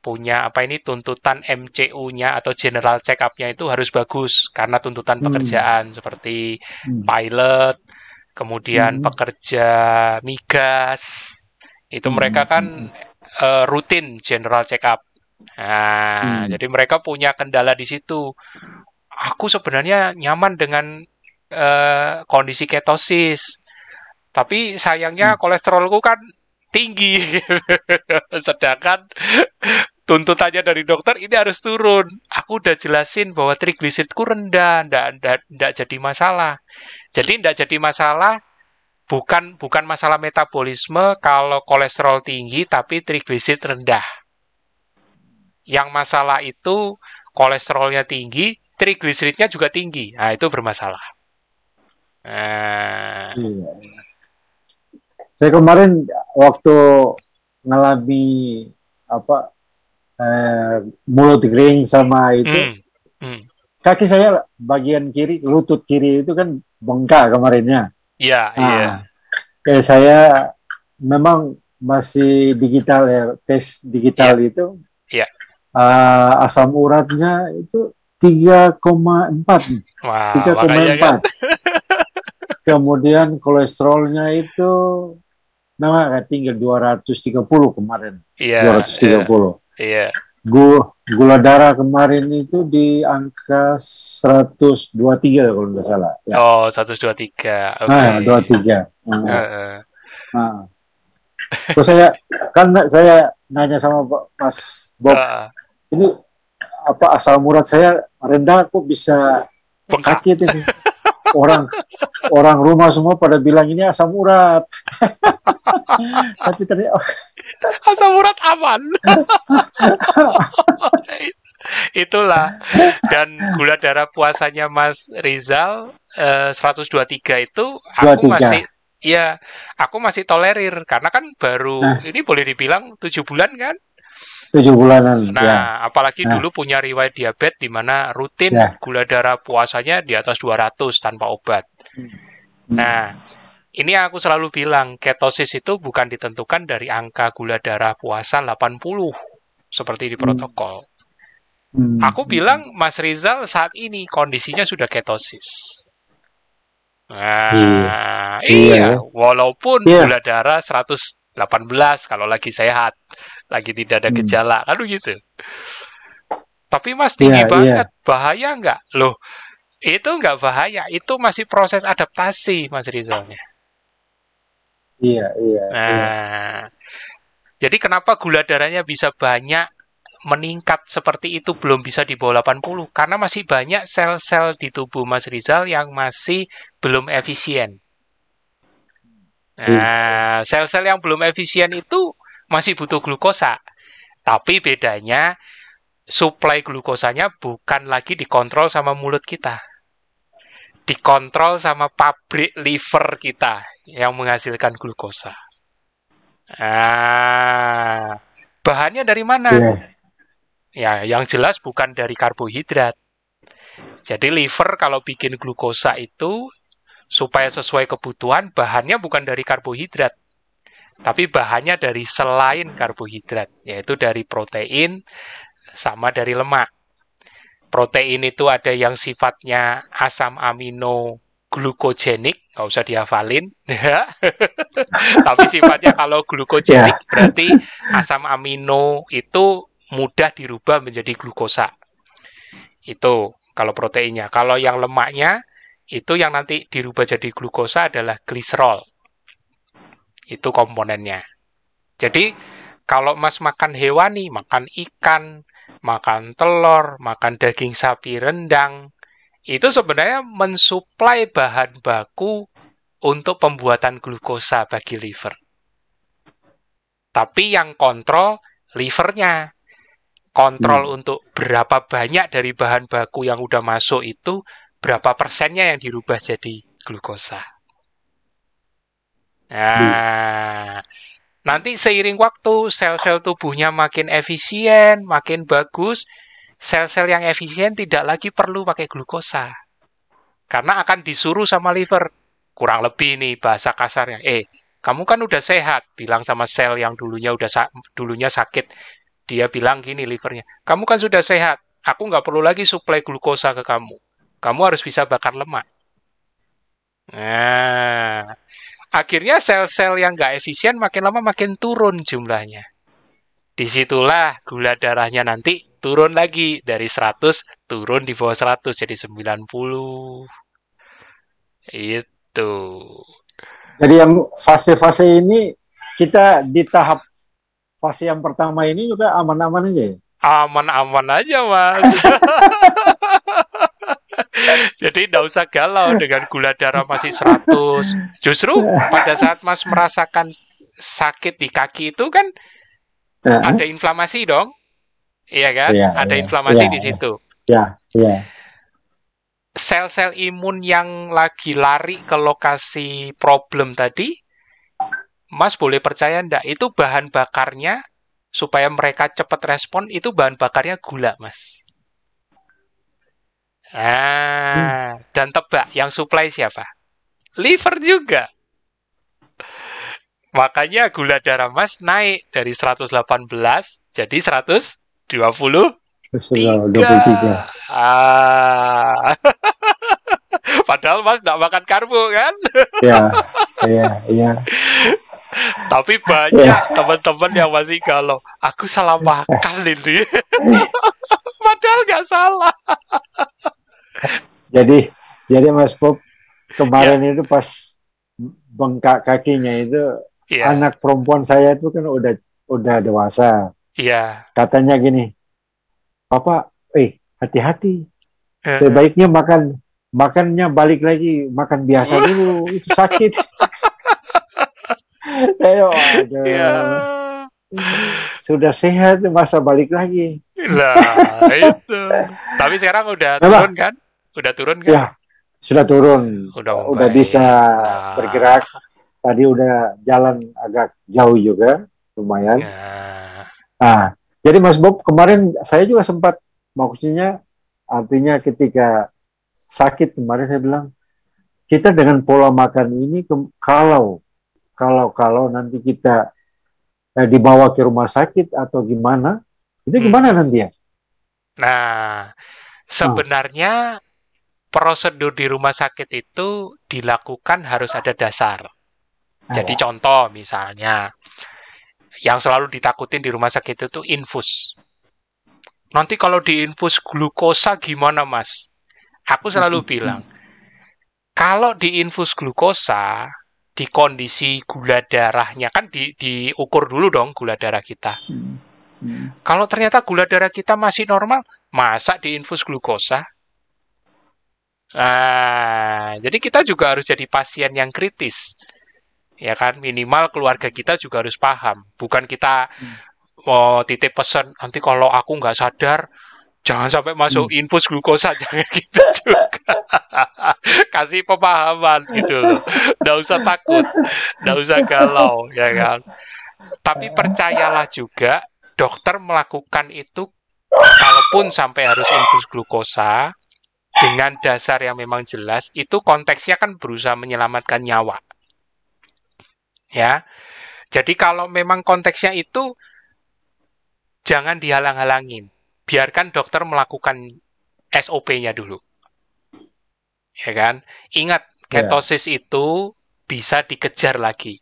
punya apa ini tuntutan MCU-nya atau general check up-nya itu harus bagus karena tuntutan Hmm. pekerjaan seperti Hmm. pilot, kemudian Hmm. pekerja migas. Itu Hmm. mereka kan eh, rutin general check up. Nah, Hmm. jadi mereka punya kendala di situ. Aku sebenarnya nyaman dengan eh, kondisi ketosis. Tapi sayangnya Hmm. kolesterolku kan tinggi. Sedangkan tuntutannya dari dokter ini harus turun. Aku udah jelasin bahwa trigliseridku rendah, ndak, ndak, ndak jadi masalah. Jadi ndak jadi masalah bukan bukan masalah metabolisme kalau kolesterol tinggi tapi trigliserid rendah. Yang masalah itu kolesterolnya tinggi, trigliseridnya juga tinggi. Nah, itu bermasalah. Nah, Iya. Saya kemarin waktu ngalami apa eh, mulut kering sama itu hmm, hmm. kaki saya bagian kiri lutut kiri itu kan bengkak kemarinnya. Iya, iya. Nah, kayak saya memang masih digital ya tes digital itu. Iya. eh, asam uratnya itu 3,4 Wah, tiga koma makanya kan. empat. Kemudian kolesterolnya itu memang agak tinggi 230 kemarin, Iya, 230. Iya. Gula, gula darah kemarin itu di angka 123 kalau nggak salah. Ya. Oh, 123. Oke. Nah, 23. Nah, Heeh. nah. Terus saya kan saya nanya sama Pak Mas Bob, Heeh. ini apa asal urat saya rendah kok bisa Bengkak. sakit ini. Orang orang rumah semua pada bilang ini asam urat. Tapi ternyata Asam urat aman. Itulah. Dan gula darah puasanya Mas Rizal eh, 123 itu aku 23. masih ya aku masih tolerir karena kan baru Nah. ini boleh dibilang tujuh bulan kan. tujuh bulanan. Nah, ya. apalagi Nah. dulu punya riwayat diabetes di mana rutin Ya. gula darah puasanya di atas 200 tanpa obat. Hmm. Nah, ini aku selalu bilang ketosis itu bukan ditentukan dari angka gula darah puasa 80 seperti di Hmm. protokol. Hmm. Aku bilang Mas Rizal saat ini kondisinya sudah ketosis. Nah, Iya. iya, Iya. walaupun Iya. gula darah 118 kalau lagi sehat, lagi tidak ada Hmm. gejala, kan gitu. Tapi Mas tinggi Iya, iya. banget, bahaya nggak? Loh, itu nggak bahaya, itu masih proses adaptasi Mas Rizalnya. Iya, iya. Nah, iya. jadi kenapa gula darahnya bisa banyak meningkat seperti itu belum bisa di bawah 80? Karena masih banyak sel-sel di tubuh Mas Rizal yang masih belum efisien. Nah, sel-sel yang belum efisien itu masih butuh glukosa. Tapi bedanya suplai glukosanya bukan lagi dikontrol sama mulut kita. Dikontrol sama pabrik liver kita yang menghasilkan glukosa. Ah, bahannya dari mana? Iya. Ya, yang jelas bukan dari karbohidrat. Jadi liver kalau bikin glukosa itu supaya sesuai kebutuhan bahannya bukan dari karbohidrat. Tapi bahannya dari selain karbohidrat, yaitu dari protein sama dari lemak. Protein itu ada yang sifatnya asam amino glukogenik, nggak usah dihafalin. ya. Tapi sifatnya kalau glukogenik berarti asam amino itu mudah dirubah menjadi glukosa. Itu kalau proteinnya. Kalau yang lemaknya itu yang nanti dirubah jadi glukosa adalah gliserol Itu komponennya. Jadi kalau Mas makan hewani, makan ikan, makan telur, makan daging sapi rendang, itu sebenarnya mensuplai bahan baku untuk pembuatan glukosa bagi liver. Tapi yang kontrol livernya. Kontrol hmm. untuk berapa banyak dari bahan baku yang udah masuk itu, berapa persennya yang dirubah jadi glukosa. Nah, hmm. Nanti seiring waktu sel-sel tubuhnya makin efisien, makin bagus, sel-sel yang efisien tidak lagi perlu pakai glukosa. Karena akan disuruh sama liver. Kurang lebih nih bahasa kasarnya. Eh, kamu kan udah sehat, bilang sama sel yang dulunya udah sa dulunya sakit. Dia bilang gini livernya, kamu kan sudah sehat, aku nggak perlu lagi suplai glukosa ke kamu. Kamu harus bisa bakar lemak. Nah, akhirnya sel-sel yang nggak efisien makin lama makin turun jumlahnya. Di situlah gula darahnya nanti turun lagi dari 100 turun di bawah 100 jadi 90. Itu. Jadi yang fase-fase ini kita di tahap fase yang pertama ini juga aman-aman aja ya? Aman-aman aja, Mas. Jadi tidak usah galau dengan gula darah masih 100. Justru pada saat Mas merasakan sakit di kaki itu kan uh-huh. ada inflamasi dong. Iya kan? Yeah, ada yeah, inflamasi yeah, di situ. Iya, iya sel-sel imun yang lagi lari ke lokasi problem tadi, Mas boleh percaya enggak, itu bahan bakarnya supaya mereka cepat respon, itu bahan bakarnya gula, Mas. Nah, hmm. dan tebak, yang supply siapa? Liver juga. Makanya gula darah Mas naik dari 118 jadi 120 23. Ah. Padahal Mas tidak makan karbo kan? Iya, iya, iya. Tapi banyak ya. teman-teman yang masih galau. Aku salah makan ini. Padahal nggak salah. Jadi, jadi Mas Bob kemarin ya. itu pas bengkak kakinya itu ya. anak perempuan saya itu kan udah udah dewasa. Iya. Katanya gini, Papa, eh hati-hati. Uh, Sebaiknya makan makannya balik lagi makan biasa dulu itu sakit. Ayo, aduh. Ya. Sudah sehat masa balik lagi. Lah itu. Tapi sekarang udah turun kan? Udah turun kan? Ya, sudah turun. Udah, udah bisa nah. bergerak. Tadi udah jalan agak jauh juga, lumayan. Ya. Nah, jadi Mas Bob kemarin saya juga sempat maksudnya artinya ketika sakit kemarin saya bilang kita dengan pola makan ini kalau kalau kalau nanti kita eh, dibawa ke rumah sakit atau gimana itu hmm. gimana hmm. nanti ya? Nah sebenarnya hmm. Prosedur di rumah sakit itu dilakukan harus ada dasar. Jadi ya. contoh misalnya yang selalu ditakutin di rumah sakit itu infus. Nanti kalau diinfus glukosa gimana, Mas? Aku selalu bilang, kalau diinfus glukosa di kondisi gula darahnya kan di, diukur dulu dong gula darah kita. Kalau ternyata gula darah kita masih normal, masa diinfus glukosa? Nah, jadi kita juga harus jadi pasien yang kritis. Ya kan? Minimal keluarga kita juga harus paham. Bukan kita hmm. mau titip pesan nanti kalau aku nggak sadar jangan sampai masuk hmm. infus glukosa. Jangan gitu juga. Kasih pemahaman gitu loh. Nggak usah takut. Nggak usah galau ya kan? Tapi percayalah juga dokter melakukan itu kalaupun sampai harus infus glukosa dengan dasar yang memang jelas itu konteksnya kan berusaha menyelamatkan nyawa ya. Jadi kalau memang konteksnya itu jangan dihalang-halangin. Biarkan dokter melakukan SOP-nya dulu. Ya kan? Ingat, ya. ketosis yeah. itu bisa dikejar lagi.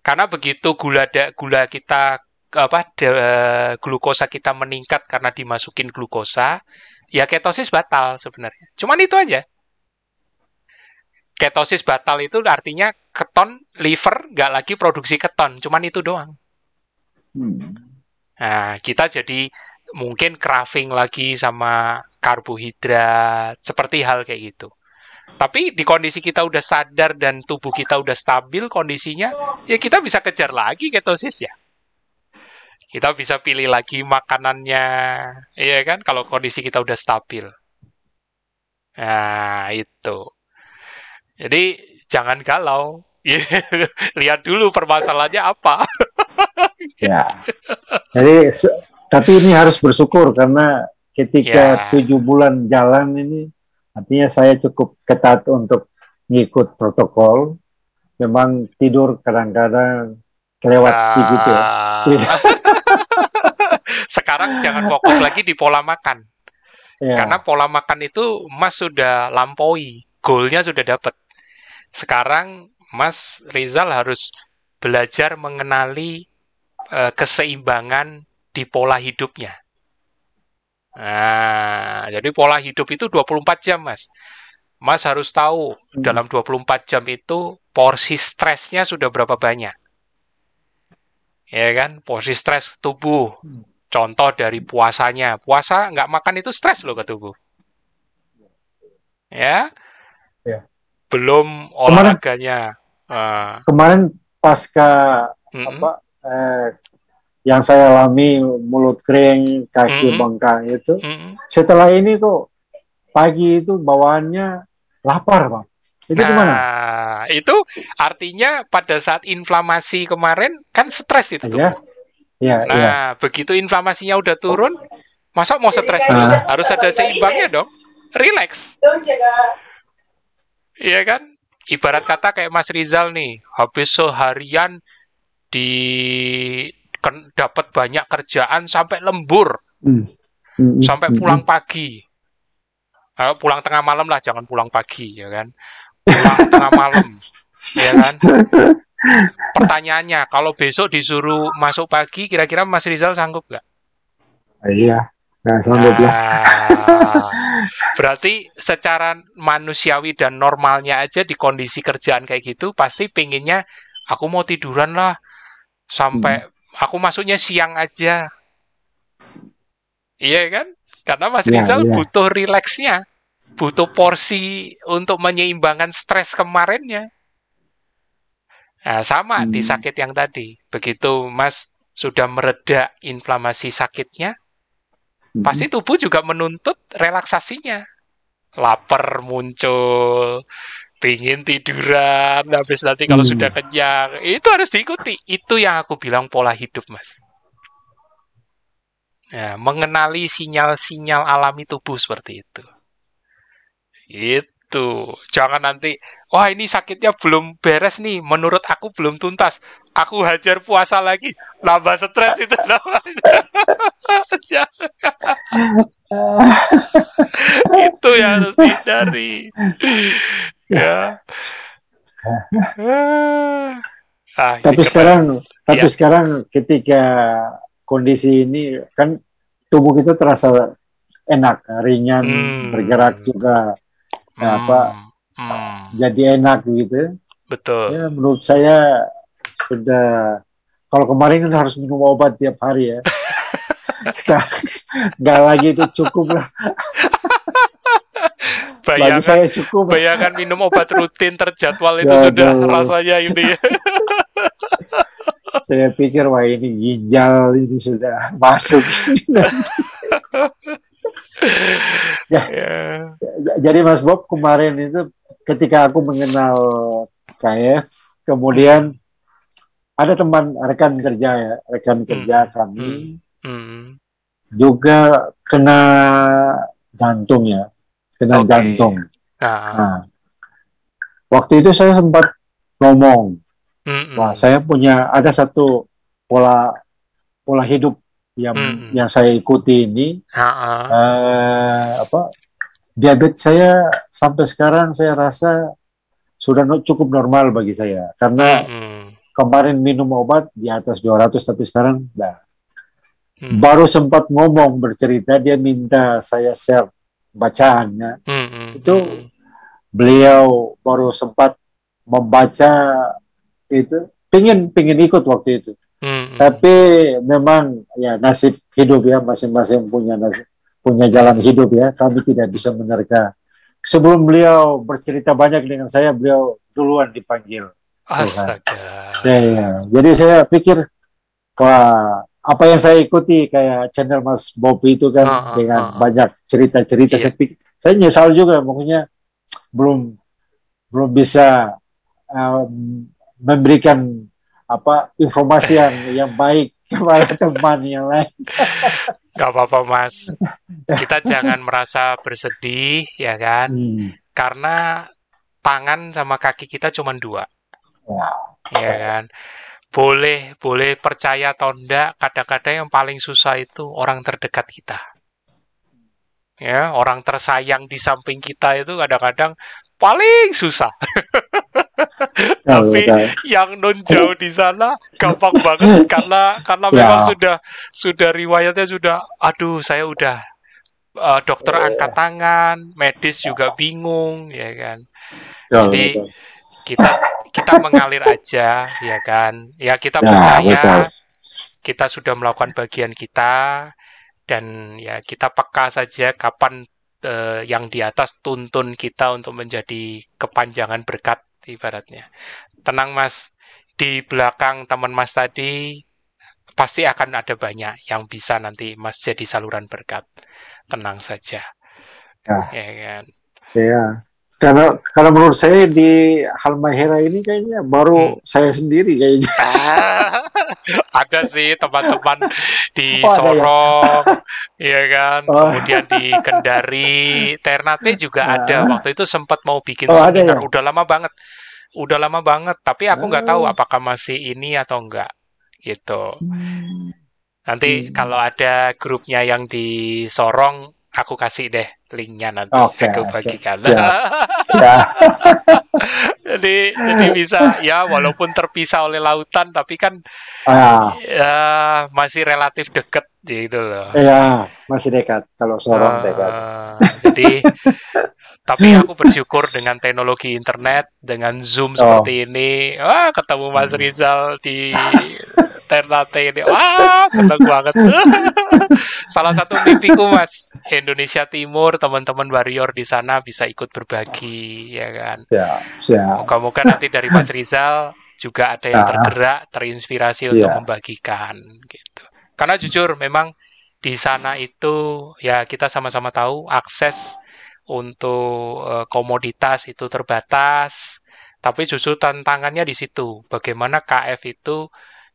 Karena begitu gula da, gula kita apa de, glukosa kita meningkat karena dimasukin glukosa, ya ketosis batal sebenarnya. Cuman itu aja. ketosis batal itu artinya keton liver nggak lagi produksi keton, cuman itu doang. Hmm. Nah, kita jadi mungkin craving lagi sama karbohidrat, seperti hal kayak gitu. Tapi di kondisi kita udah sadar dan tubuh kita udah stabil kondisinya, ya kita bisa kejar lagi ketosis ya. Kita bisa pilih lagi makanannya, iya kan? Kalau kondisi kita udah stabil. Nah, itu. Jadi jangan galau. Lihat dulu permasalahannya apa. ya. Jadi tapi ini harus bersyukur karena ketika Ya. tujuh bulan jalan ini artinya saya cukup ketat untuk ngikut protokol. Memang tidur kadang-kadang kelewat sedikit ya. Sekarang jangan fokus lagi di pola makan. Ya. Karena pola makan itu Mas sudah lampaui, goalnya sudah dapat. Sekarang Mas Rizal harus belajar mengenali eh, keseimbangan di pola hidupnya. Nah, jadi pola hidup itu 24 jam, Mas. Mas harus tahu Hmm. dalam 24 jam itu porsi stresnya sudah berapa banyak. Ya kan? Porsi stres tubuh. Hmm. Contoh dari puasanya. Puasa nggak makan itu stres loh ke tubuh. Ya. Ya. Belum Kemarin- olahraganya. Ah, Kemarin pasca mm-mm. apa eh, yang saya alami mulut kering, kaki Mhm. bengkak itu. Mm-mm. Setelah ini kok pagi itu bawaannya lapar, Bang. Itu gimana? Nah, itu artinya pada saat inflamasi kemarin kan stres itu tubuh. Ya, ya, Nah, ya. begitu inflamasinya udah turun, masa mau stres Ah. terus? Harus ada seimbangnya dong. Relax. Iya kan? Ibarat kata kayak Mas Rizal nih, habis seharian di dapat banyak kerjaan sampai lembur, Hmm. Hmm, sampai hmm, pulang pagi. Eh, pulang tengah malam lah, jangan pulang pagi, ya kan? Pulang tengah malam, ya kan? Pertanyaannya, kalau besok disuruh masuk pagi, kira-kira Mas Rizal sanggup nggak? hmm. Iya, nggak sanggup lah. Nah, berarti secara manusiawi dan normalnya aja di kondisi kerjaan kayak gitu pasti pinginnya aku mau tiduran lah sampai aku masuknya siang aja. Iya kan? Karena Mas Iya, Rizal iya. butuh rileksnya, butuh porsi untuk menyeimbangkan stres kemarinnya. Nah, sama di Hmm. sakit yang tadi. Begitu Mas sudah mereda inflamasi sakitnya, Hmm. pasti tubuh juga menuntut relaksasinya. Lapar muncul, pingin tiduran, habis nanti kalau Hmm. sudah kenyang, itu harus diikuti. Itu yang aku bilang pola hidup, Mas. Ya, mengenali sinyal-sinyal alami tubuh seperti itu. Itu. Jangan nanti, wah ini sakitnya belum beres nih, menurut aku belum tuntas. Aku hajar puasa lagi, nambah stres itu namanya. Itu yang harus dihindari ya ah, Tapi sekarang, tapi Iya. sekarang ketika kondisi ini kan tubuh kita terasa enak, ringan, Hmm. bergerak juga apa, Hmm, hmm, jadi enak gitu. betul Ya menurut saya sudah kalau kemarin kan harus minum obat tiap hari ya. Sekarang nggak lagi itu cukup lah. Bagi bayangan saya cukup. bayangan minum obat rutin terjadwal itu Ya, sudah aduh. rasanya ini ya Saya pikir wah ini ginjal ini sudah masuk. ya. Jadi Mas Bob kemarin itu ketika aku mengenal KF, kemudian ada teman rekan kerja ya, rekan kerja kami Hmm, juga kena jantung ya, kena Oke. jantung. nah, Nah, waktu itu saya sempat ngomong, hmm, wah saya punya ada satu pola pola hidup yang Mm-mm. yang saya ikuti ini eh, apa diabetes saya sampai sekarang saya rasa sudah cukup normal bagi saya. Karena Hmm, kemarin minum obat di atas 200 tapi sekarang nah, hmm, baru sempat ngomong bercerita dia minta saya share bacaannya. Hmm, hmm, itu hmm. beliau baru sempat membaca itu pingin pingin ikut waktu itu Hmm. tapi memang ya nasib hidup ya masing-masing punya nasib, punya jalan hidup ya kami tidak bisa menerka sebelum beliau bercerita banyak dengan saya beliau duluan dipanggil Astaga. ya, ya. jadi saya pikir wah apa yang saya ikuti kayak channel Mas Bob itu kan Ah, ah, dengan ah. banyak cerita-cerita Iya. saya pikir saya nyesal juga makanya belum belum bisa um, memberikan apa informasi yang yang baik kepada teman yang lain. Gak apa-apa mas. Kita jangan merasa bersedih ya kan. Hmm. Karena tangan sama kaki kita cuma dua. Ya. Ya kan. Boleh, boleh percaya atau enggak, kadang-kadang yang paling susah itu orang terdekat kita. Ya, orang tersayang di samping kita itu kadang-kadang paling susah. Tapi Betul. yang non jauh di sana gampang banget karena karena Ya. memang sudah sudah riwayatnya sudah aduh saya udah eh, dokter Oh. angkat tangan medis juga bingung ya kan Betul, Jadi, betul. kita kita mengalir aja ya kan ya kita Ya, percaya betul. kita sudah melakukan bagian kita dan ya kita peka saja kapan eh, yang di atas tuntun kita untuk menjadi kepanjangan berkat ibaratnya. Tenang mas. Di belakang teman mas tadi pasti akan ada banyak yang bisa nanti mas jadi saluran berkat. Tenang saja. Ya. ya kan? Ya. Karena kalau menurut saya di Halmahera ini kayaknya baru Hmm. saya sendiri kayaknya. ada sih teman-teman di Oh, ya? Sorong, ya kan. Oh. Kemudian di Kendari, Ternate juga Ah. ada. Waktu itu sempat mau bikin Oh, seminar. ya? Udah lama banget, udah lama banget. Tapi aku nggak tahu Oh. apakah masih ini atau enggak, gitu. Nanti Hmm. kalau ada grupnya yang di Sorong, aku kasih deh linknya nanti. Oke, aku bagikan. Siap. Ya. jadi, jadi bisa ya, walaupun terpisah oleh lautan, tapi kan Ah, ya masih relatif deket gitu loh. ya, masih dekat. Kalau Sorong Eh, dekat. jadi tapi aku bersyukur dengan teknologi internet dengan zoom seperti ini wah ketemu Mas Hmm. Rizal di Ternate ini wah seneng banget salah satu mimpiku Mas Indonesia Timur teman-teman warrior di sana bisa ikut berbagi ya kan Ya, siap. moga-moga nanti dari Mas Rizal juga ada yang Ah. tergerak terinspirasi untuk Iya. membagikan gitu karena jujur memang di sana itu ya kita sama-sama tahu akses untuk eh, komoditas itu terbatas tapi justru tantangannya di situ bagaimana KF itu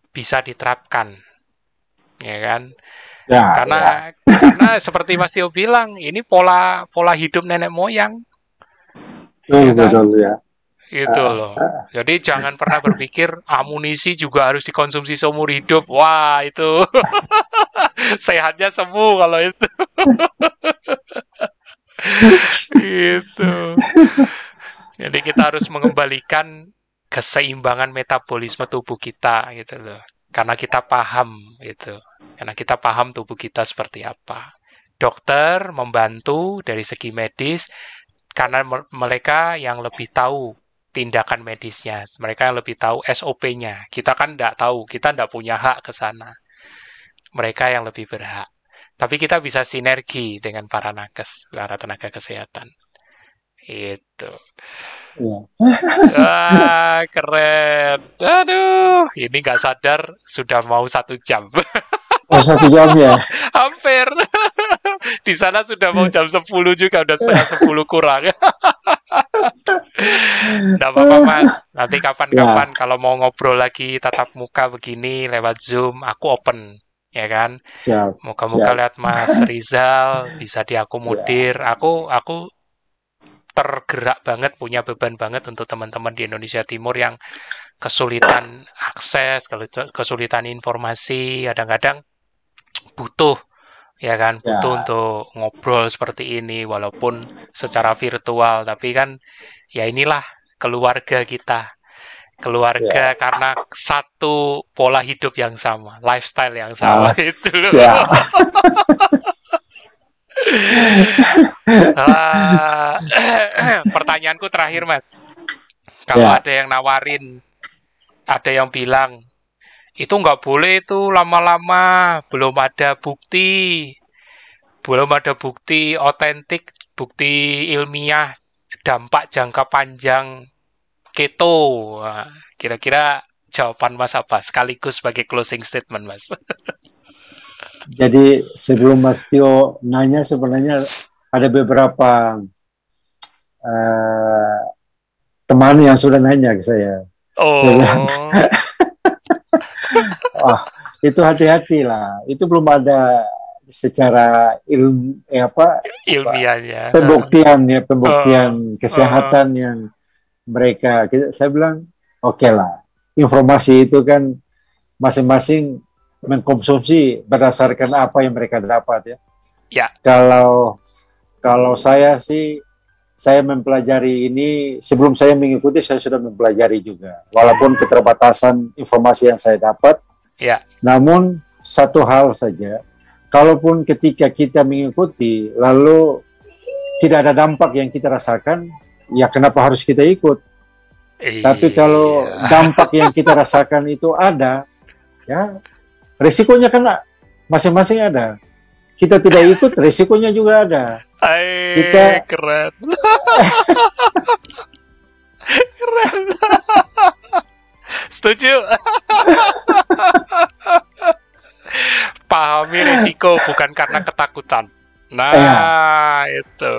bisa diterapkan ya kan Ya, karena ya. karena seperti Mas Tio bilang ini pola pola hidup nenek moyang. Betul, ya kan? betul ya. itu loh. jadi jangan pernah berpikir amunisi juga harus dikonsumsi seumur hidup. Wah itu. Sehatnya sembuh kalau itu. Gitu. Jadi kita harus mengembalikan keseimbangan metabolisme tubuh kita gitu loh karena kita paham gitu. Karena kita paham tubuh kita seperti apa. Dokter membantu dari segi medis karena me- mereka yang lebih tahu tindakan medisnya. Mereka yang lebih tahu SOP-nya kita kan tidak tahu kita tidak punya hak ke sana. Mereka yang lebih berhak. Tapi kita bisa sinergi dengan para nakes para tenaga kesehatan itu Ya. Wah, keren. Aduh, ini nggak sadar sudah mau satu jam. Oh, satu jam ya. Hampir. Di sana sudah mau jam 10 juga, udah setengah 10 kurang. Nggak apa-apa, Mas. Nanti kapan-kapan kalau mau ngobrol lagi tatap muka begini lewat Zoom, aku open. Ya kan? Siap. Moga-moga Siap. lihat Mas Rizal bisa diakomodir. Aku aku tergerak banget, punya beban banget untuk teman-teman di Indonesia Timur yang kesulitan akses, kesulitan informasi, kadang-kadang butuh ya kan, Ya. butuh untuk ngobrol seperti ini walaupun secara virtual, tapi kan ya inilah keluarga kita. Keluarga karena satu pola hidup yang sama, lifestyle yang sama Ah, itu. Ah, pertanyaanku terakhir mas. Kalau Ya. ada yang nawarin, ada yang bilang itu nggak boleh itu lama-lama, belum ada bukti, belum ada bukti otentik, bukti ilmiah dampak jangka panjang keto. Nah, Kira-kira jawaban mas apa? Sekaligus sebagai closing statement mas. Jadi sebelum Mas Tio nanya sebenarnya ada beberapa eh, teman yang sudah nanya ke saya. Oh, Wah, itu hati-hati lah. Itu belum ada secara ilmu eh, apa ilmiahnya. pembuktian ya pembuktian kesehatan yang mereka saya bilang oke lah informasi itu kan masing-masing mengkonsumsi berdasarkan apa yang mereka dapat ya. Ya. Kalau kalau saya sih saya mempelajari ini sebelum saya mengikuti saya sudah mempelajari juga walaupun keterbatasan informasi yang saya dapat. Ya. Namun satu hal saja kalaupun ketika kita mengikuti lalu tidak ada dampak yang kita rasakan ya kenapa harus kita ikut? Tapi kalau Iya. dampak yang kita rasakan itu ada, ya resikonya kan masing-masing ada. Kita tidak ikut, resikonya juga ada. Ay, Kita- keren. keren. Setuju. Pahami resiko bukan karena ketakutan. Nah, itu.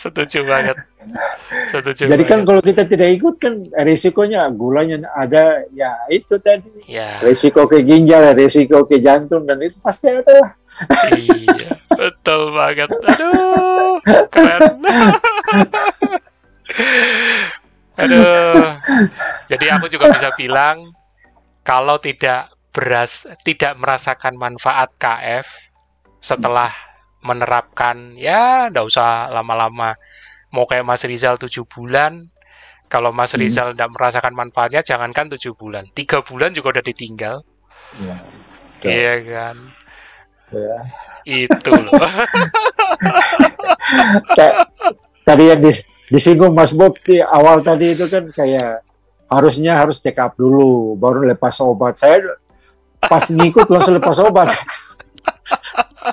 Setuju banget. Setuju Jadi kan banget. kalau kita tidak ikut kan resikonya gulanya ada, ya itu tadi. ya, Resiko ke ginjal, resiko ke jantung dan itu pasti ada lah. iya, betul banget. Aduh, keren. Aduh. Jadi aku juga bisa bilang kalau tidak beras tidak merasakan manfaat KF setelah menerapkan ya ndak usah lama-lama mau kayak Mas Rizal tujuh bulan kalau Mas Hmm. Rizal tidak merasakan manfaatnya jangankan tujuh bulan tiga bulan juga udah ditinggal Ya, iya kan ya. itu loh Ta- Tadi yang dis- disinggung Mas Bob di awal tadi itu kan kayak harusnya harus check up dulu baru lepas obat. Saya pas ngikut langsung lepas obat.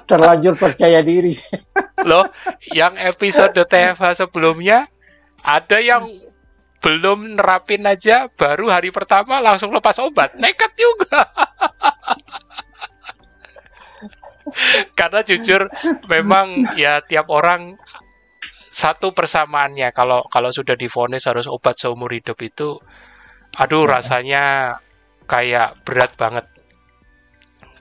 Terlanjur percaya diri. loh yang episode TFH sebelumnya ada yang belum nerapin aja baru hari pertama langsung lepas obat. Nekat juga. Karena jujur memang ya tiap orang satu persamaannya. Kalau kalau sudah divonis harus obat seumur hidup itu aduh rasanya kayak berat banget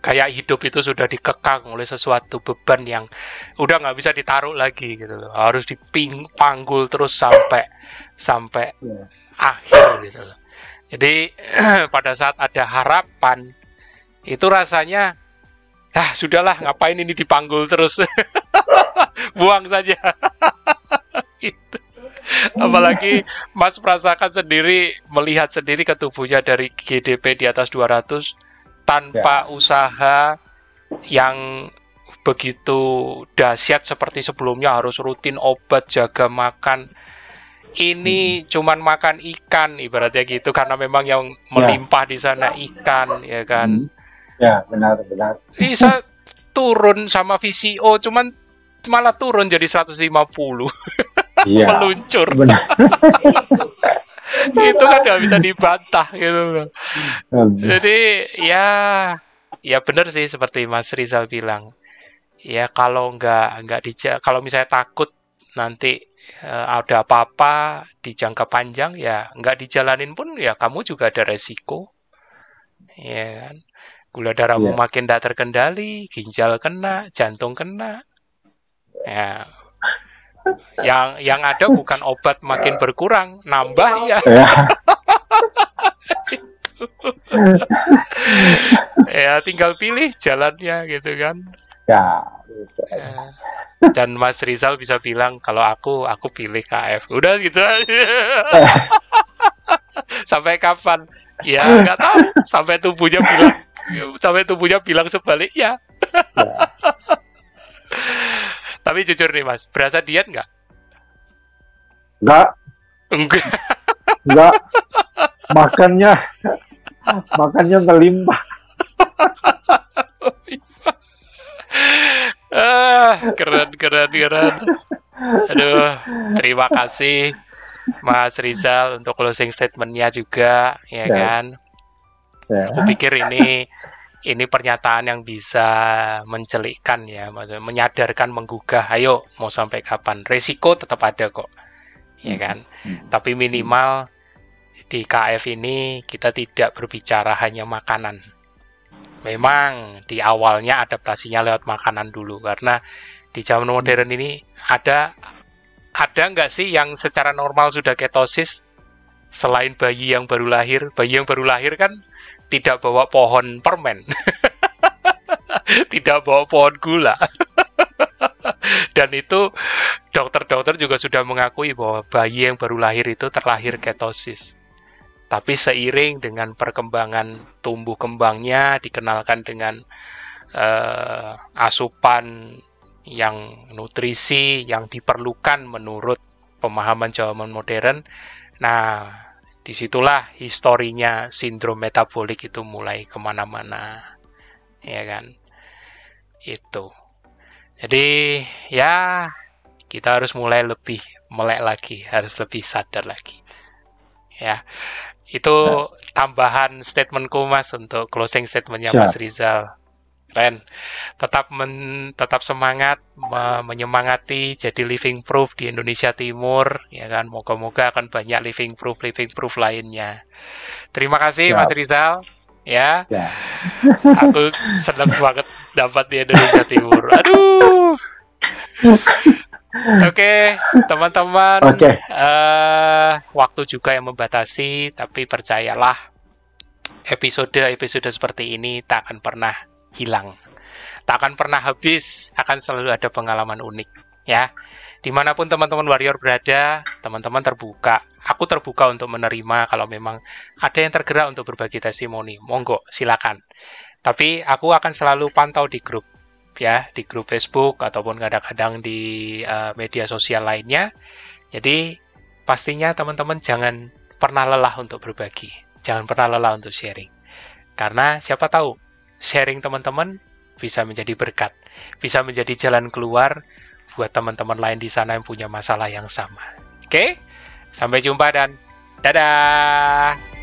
kayak hidup itu sudah dikekang oleh sesuatu beban yang udah nggak bisa ditaruh lagi gitu loh harus diping panggul terus sampai sampai Ya. akhir gitu loh jadi pada saat ada harapan itu rasanya ah sudahlah ngapain ini dipanggul terus buang saja Gitu. apalagi Mas merasakan sendiri melihat sendiri ke tubuhnya dari GDP di atas 200 tanpa usaha yang begitu dahsyat seperti sebelumnya harus rutin obat jaga makan. Ini cuman makan ikan ibaratnya gitu karena memang yang melimpah di sana ikan ya kan? Ya, benar benar. bisa turun sama VCO cuman malah turun jadi 150 Iya. meluncur. Benar. itu kan nggak bisa dibantah gitu loh Jadi ya ya benar sih seperti Mas Rizal bilang. Ya kalau nggak nggak dija kalau misalnya takut nanti eh, ada apa-apa di jangka panjang ya nggak dijalanin pun ya kamu juga ada resiko. Ya kan. Gula darahmu Iya. makin tidak terkendali, ginjal kena, jantung kena. Ya. Yang yang ada bukan obat makin berkurang, nambah ya. Ya. ya tinggal pilih jalannya gitu kan ya. Ya. dan Mas Rizal bisa bilang kalau aku aku pilih KF udah gitu aja. sampai kapan ya nggak tahu sampai tubuhnya bilang sampai tubuhnya bilang sebaliknya Ya. tapi jujur nih Mas berasa diet nggak Enggak, Enggak. enggak. Makannya, makannya melimpah. Ah, keren, keren, keren. Aduh, terima kasih Mas Rizal untuk closing statementnya juga, ya Ya. kan? Ya. Aku pikir ini ini pernyataan yang bisa mencelikkan ya, menyadarkan, menggugah. Ayo, mau sampai kapan? Resiko tetap ada kok, ya kan? Hmm. Tapi minimal di KF ini kita tidak berbicara hanya makanan. Memang di awalnya adaptasinya lewat makanan dulu karena di zaman modern ini ada ada nggak sih yang secara normal sudah ketosis selain bayi yang baru lahir? Bayi yang baru lahir kan tidak bawa pohon permen, tidak bawa pohon gula. Dan itu dokter-dokter juga sudah mengakui bahwa bayi yang baru lahir itu terlahir ketosis. Tapi seiring dengan perkembangan tumbuh kembangnya, dikenalkan dengan eh, asupan yang nutrisi yang diperlukan menurut pemahaman zaman modern. Nah, di situlah historinya sindrom metabolik itu mulai ke mana-mana, ya kan? Itu. Jadi ya kita harus mulai lebih melek lagi, harus lebih sadar lagi. Ya, itu tambahan statementku mas untuk closing statementnya Siap. Mas Rizal. Keren. Tetap men- tetap semangat, me- menyemangati jadi living proof di Indonesia Timur, ya kan? Moga-moga akan banyak living proof living proof lainnya. Terima kasih Siap. Mas Rizal. Ya, Ya. aku senang banget dapat di Indonesia Timur. Aduh. Oke, teman-teman. Oke. eh, waktu juga yang membatasi, tapi percayalah, episode-episode seperti ini tak akan pernah hilang, tak akan pernah habis, akan selalu ada pengalaman unik, ya. Di mana pun teman-teman warrior berada, teman-teman terbuka. Aku terbuka untuk menerima kalau memang ada yang tergerak untuk berbagi testimoni. Monggo, silakan. Tapi aku akan selalu pantau di grup, ya, di grup Facebook ataupun kadang-kadang di eh, media sosial lainnya. Jadi pastinya teman-teman jangan pernah lelah untuk berbagi, jangan pernah lelah untuk sharing. Karena siapa tahu sharing teman-teman bisa menjadi berkat, bisa menjadi jalan keluar buat teman-teman lain di sana yang punya masalah yang sama. Oke? Sampai jumpa dan dadah.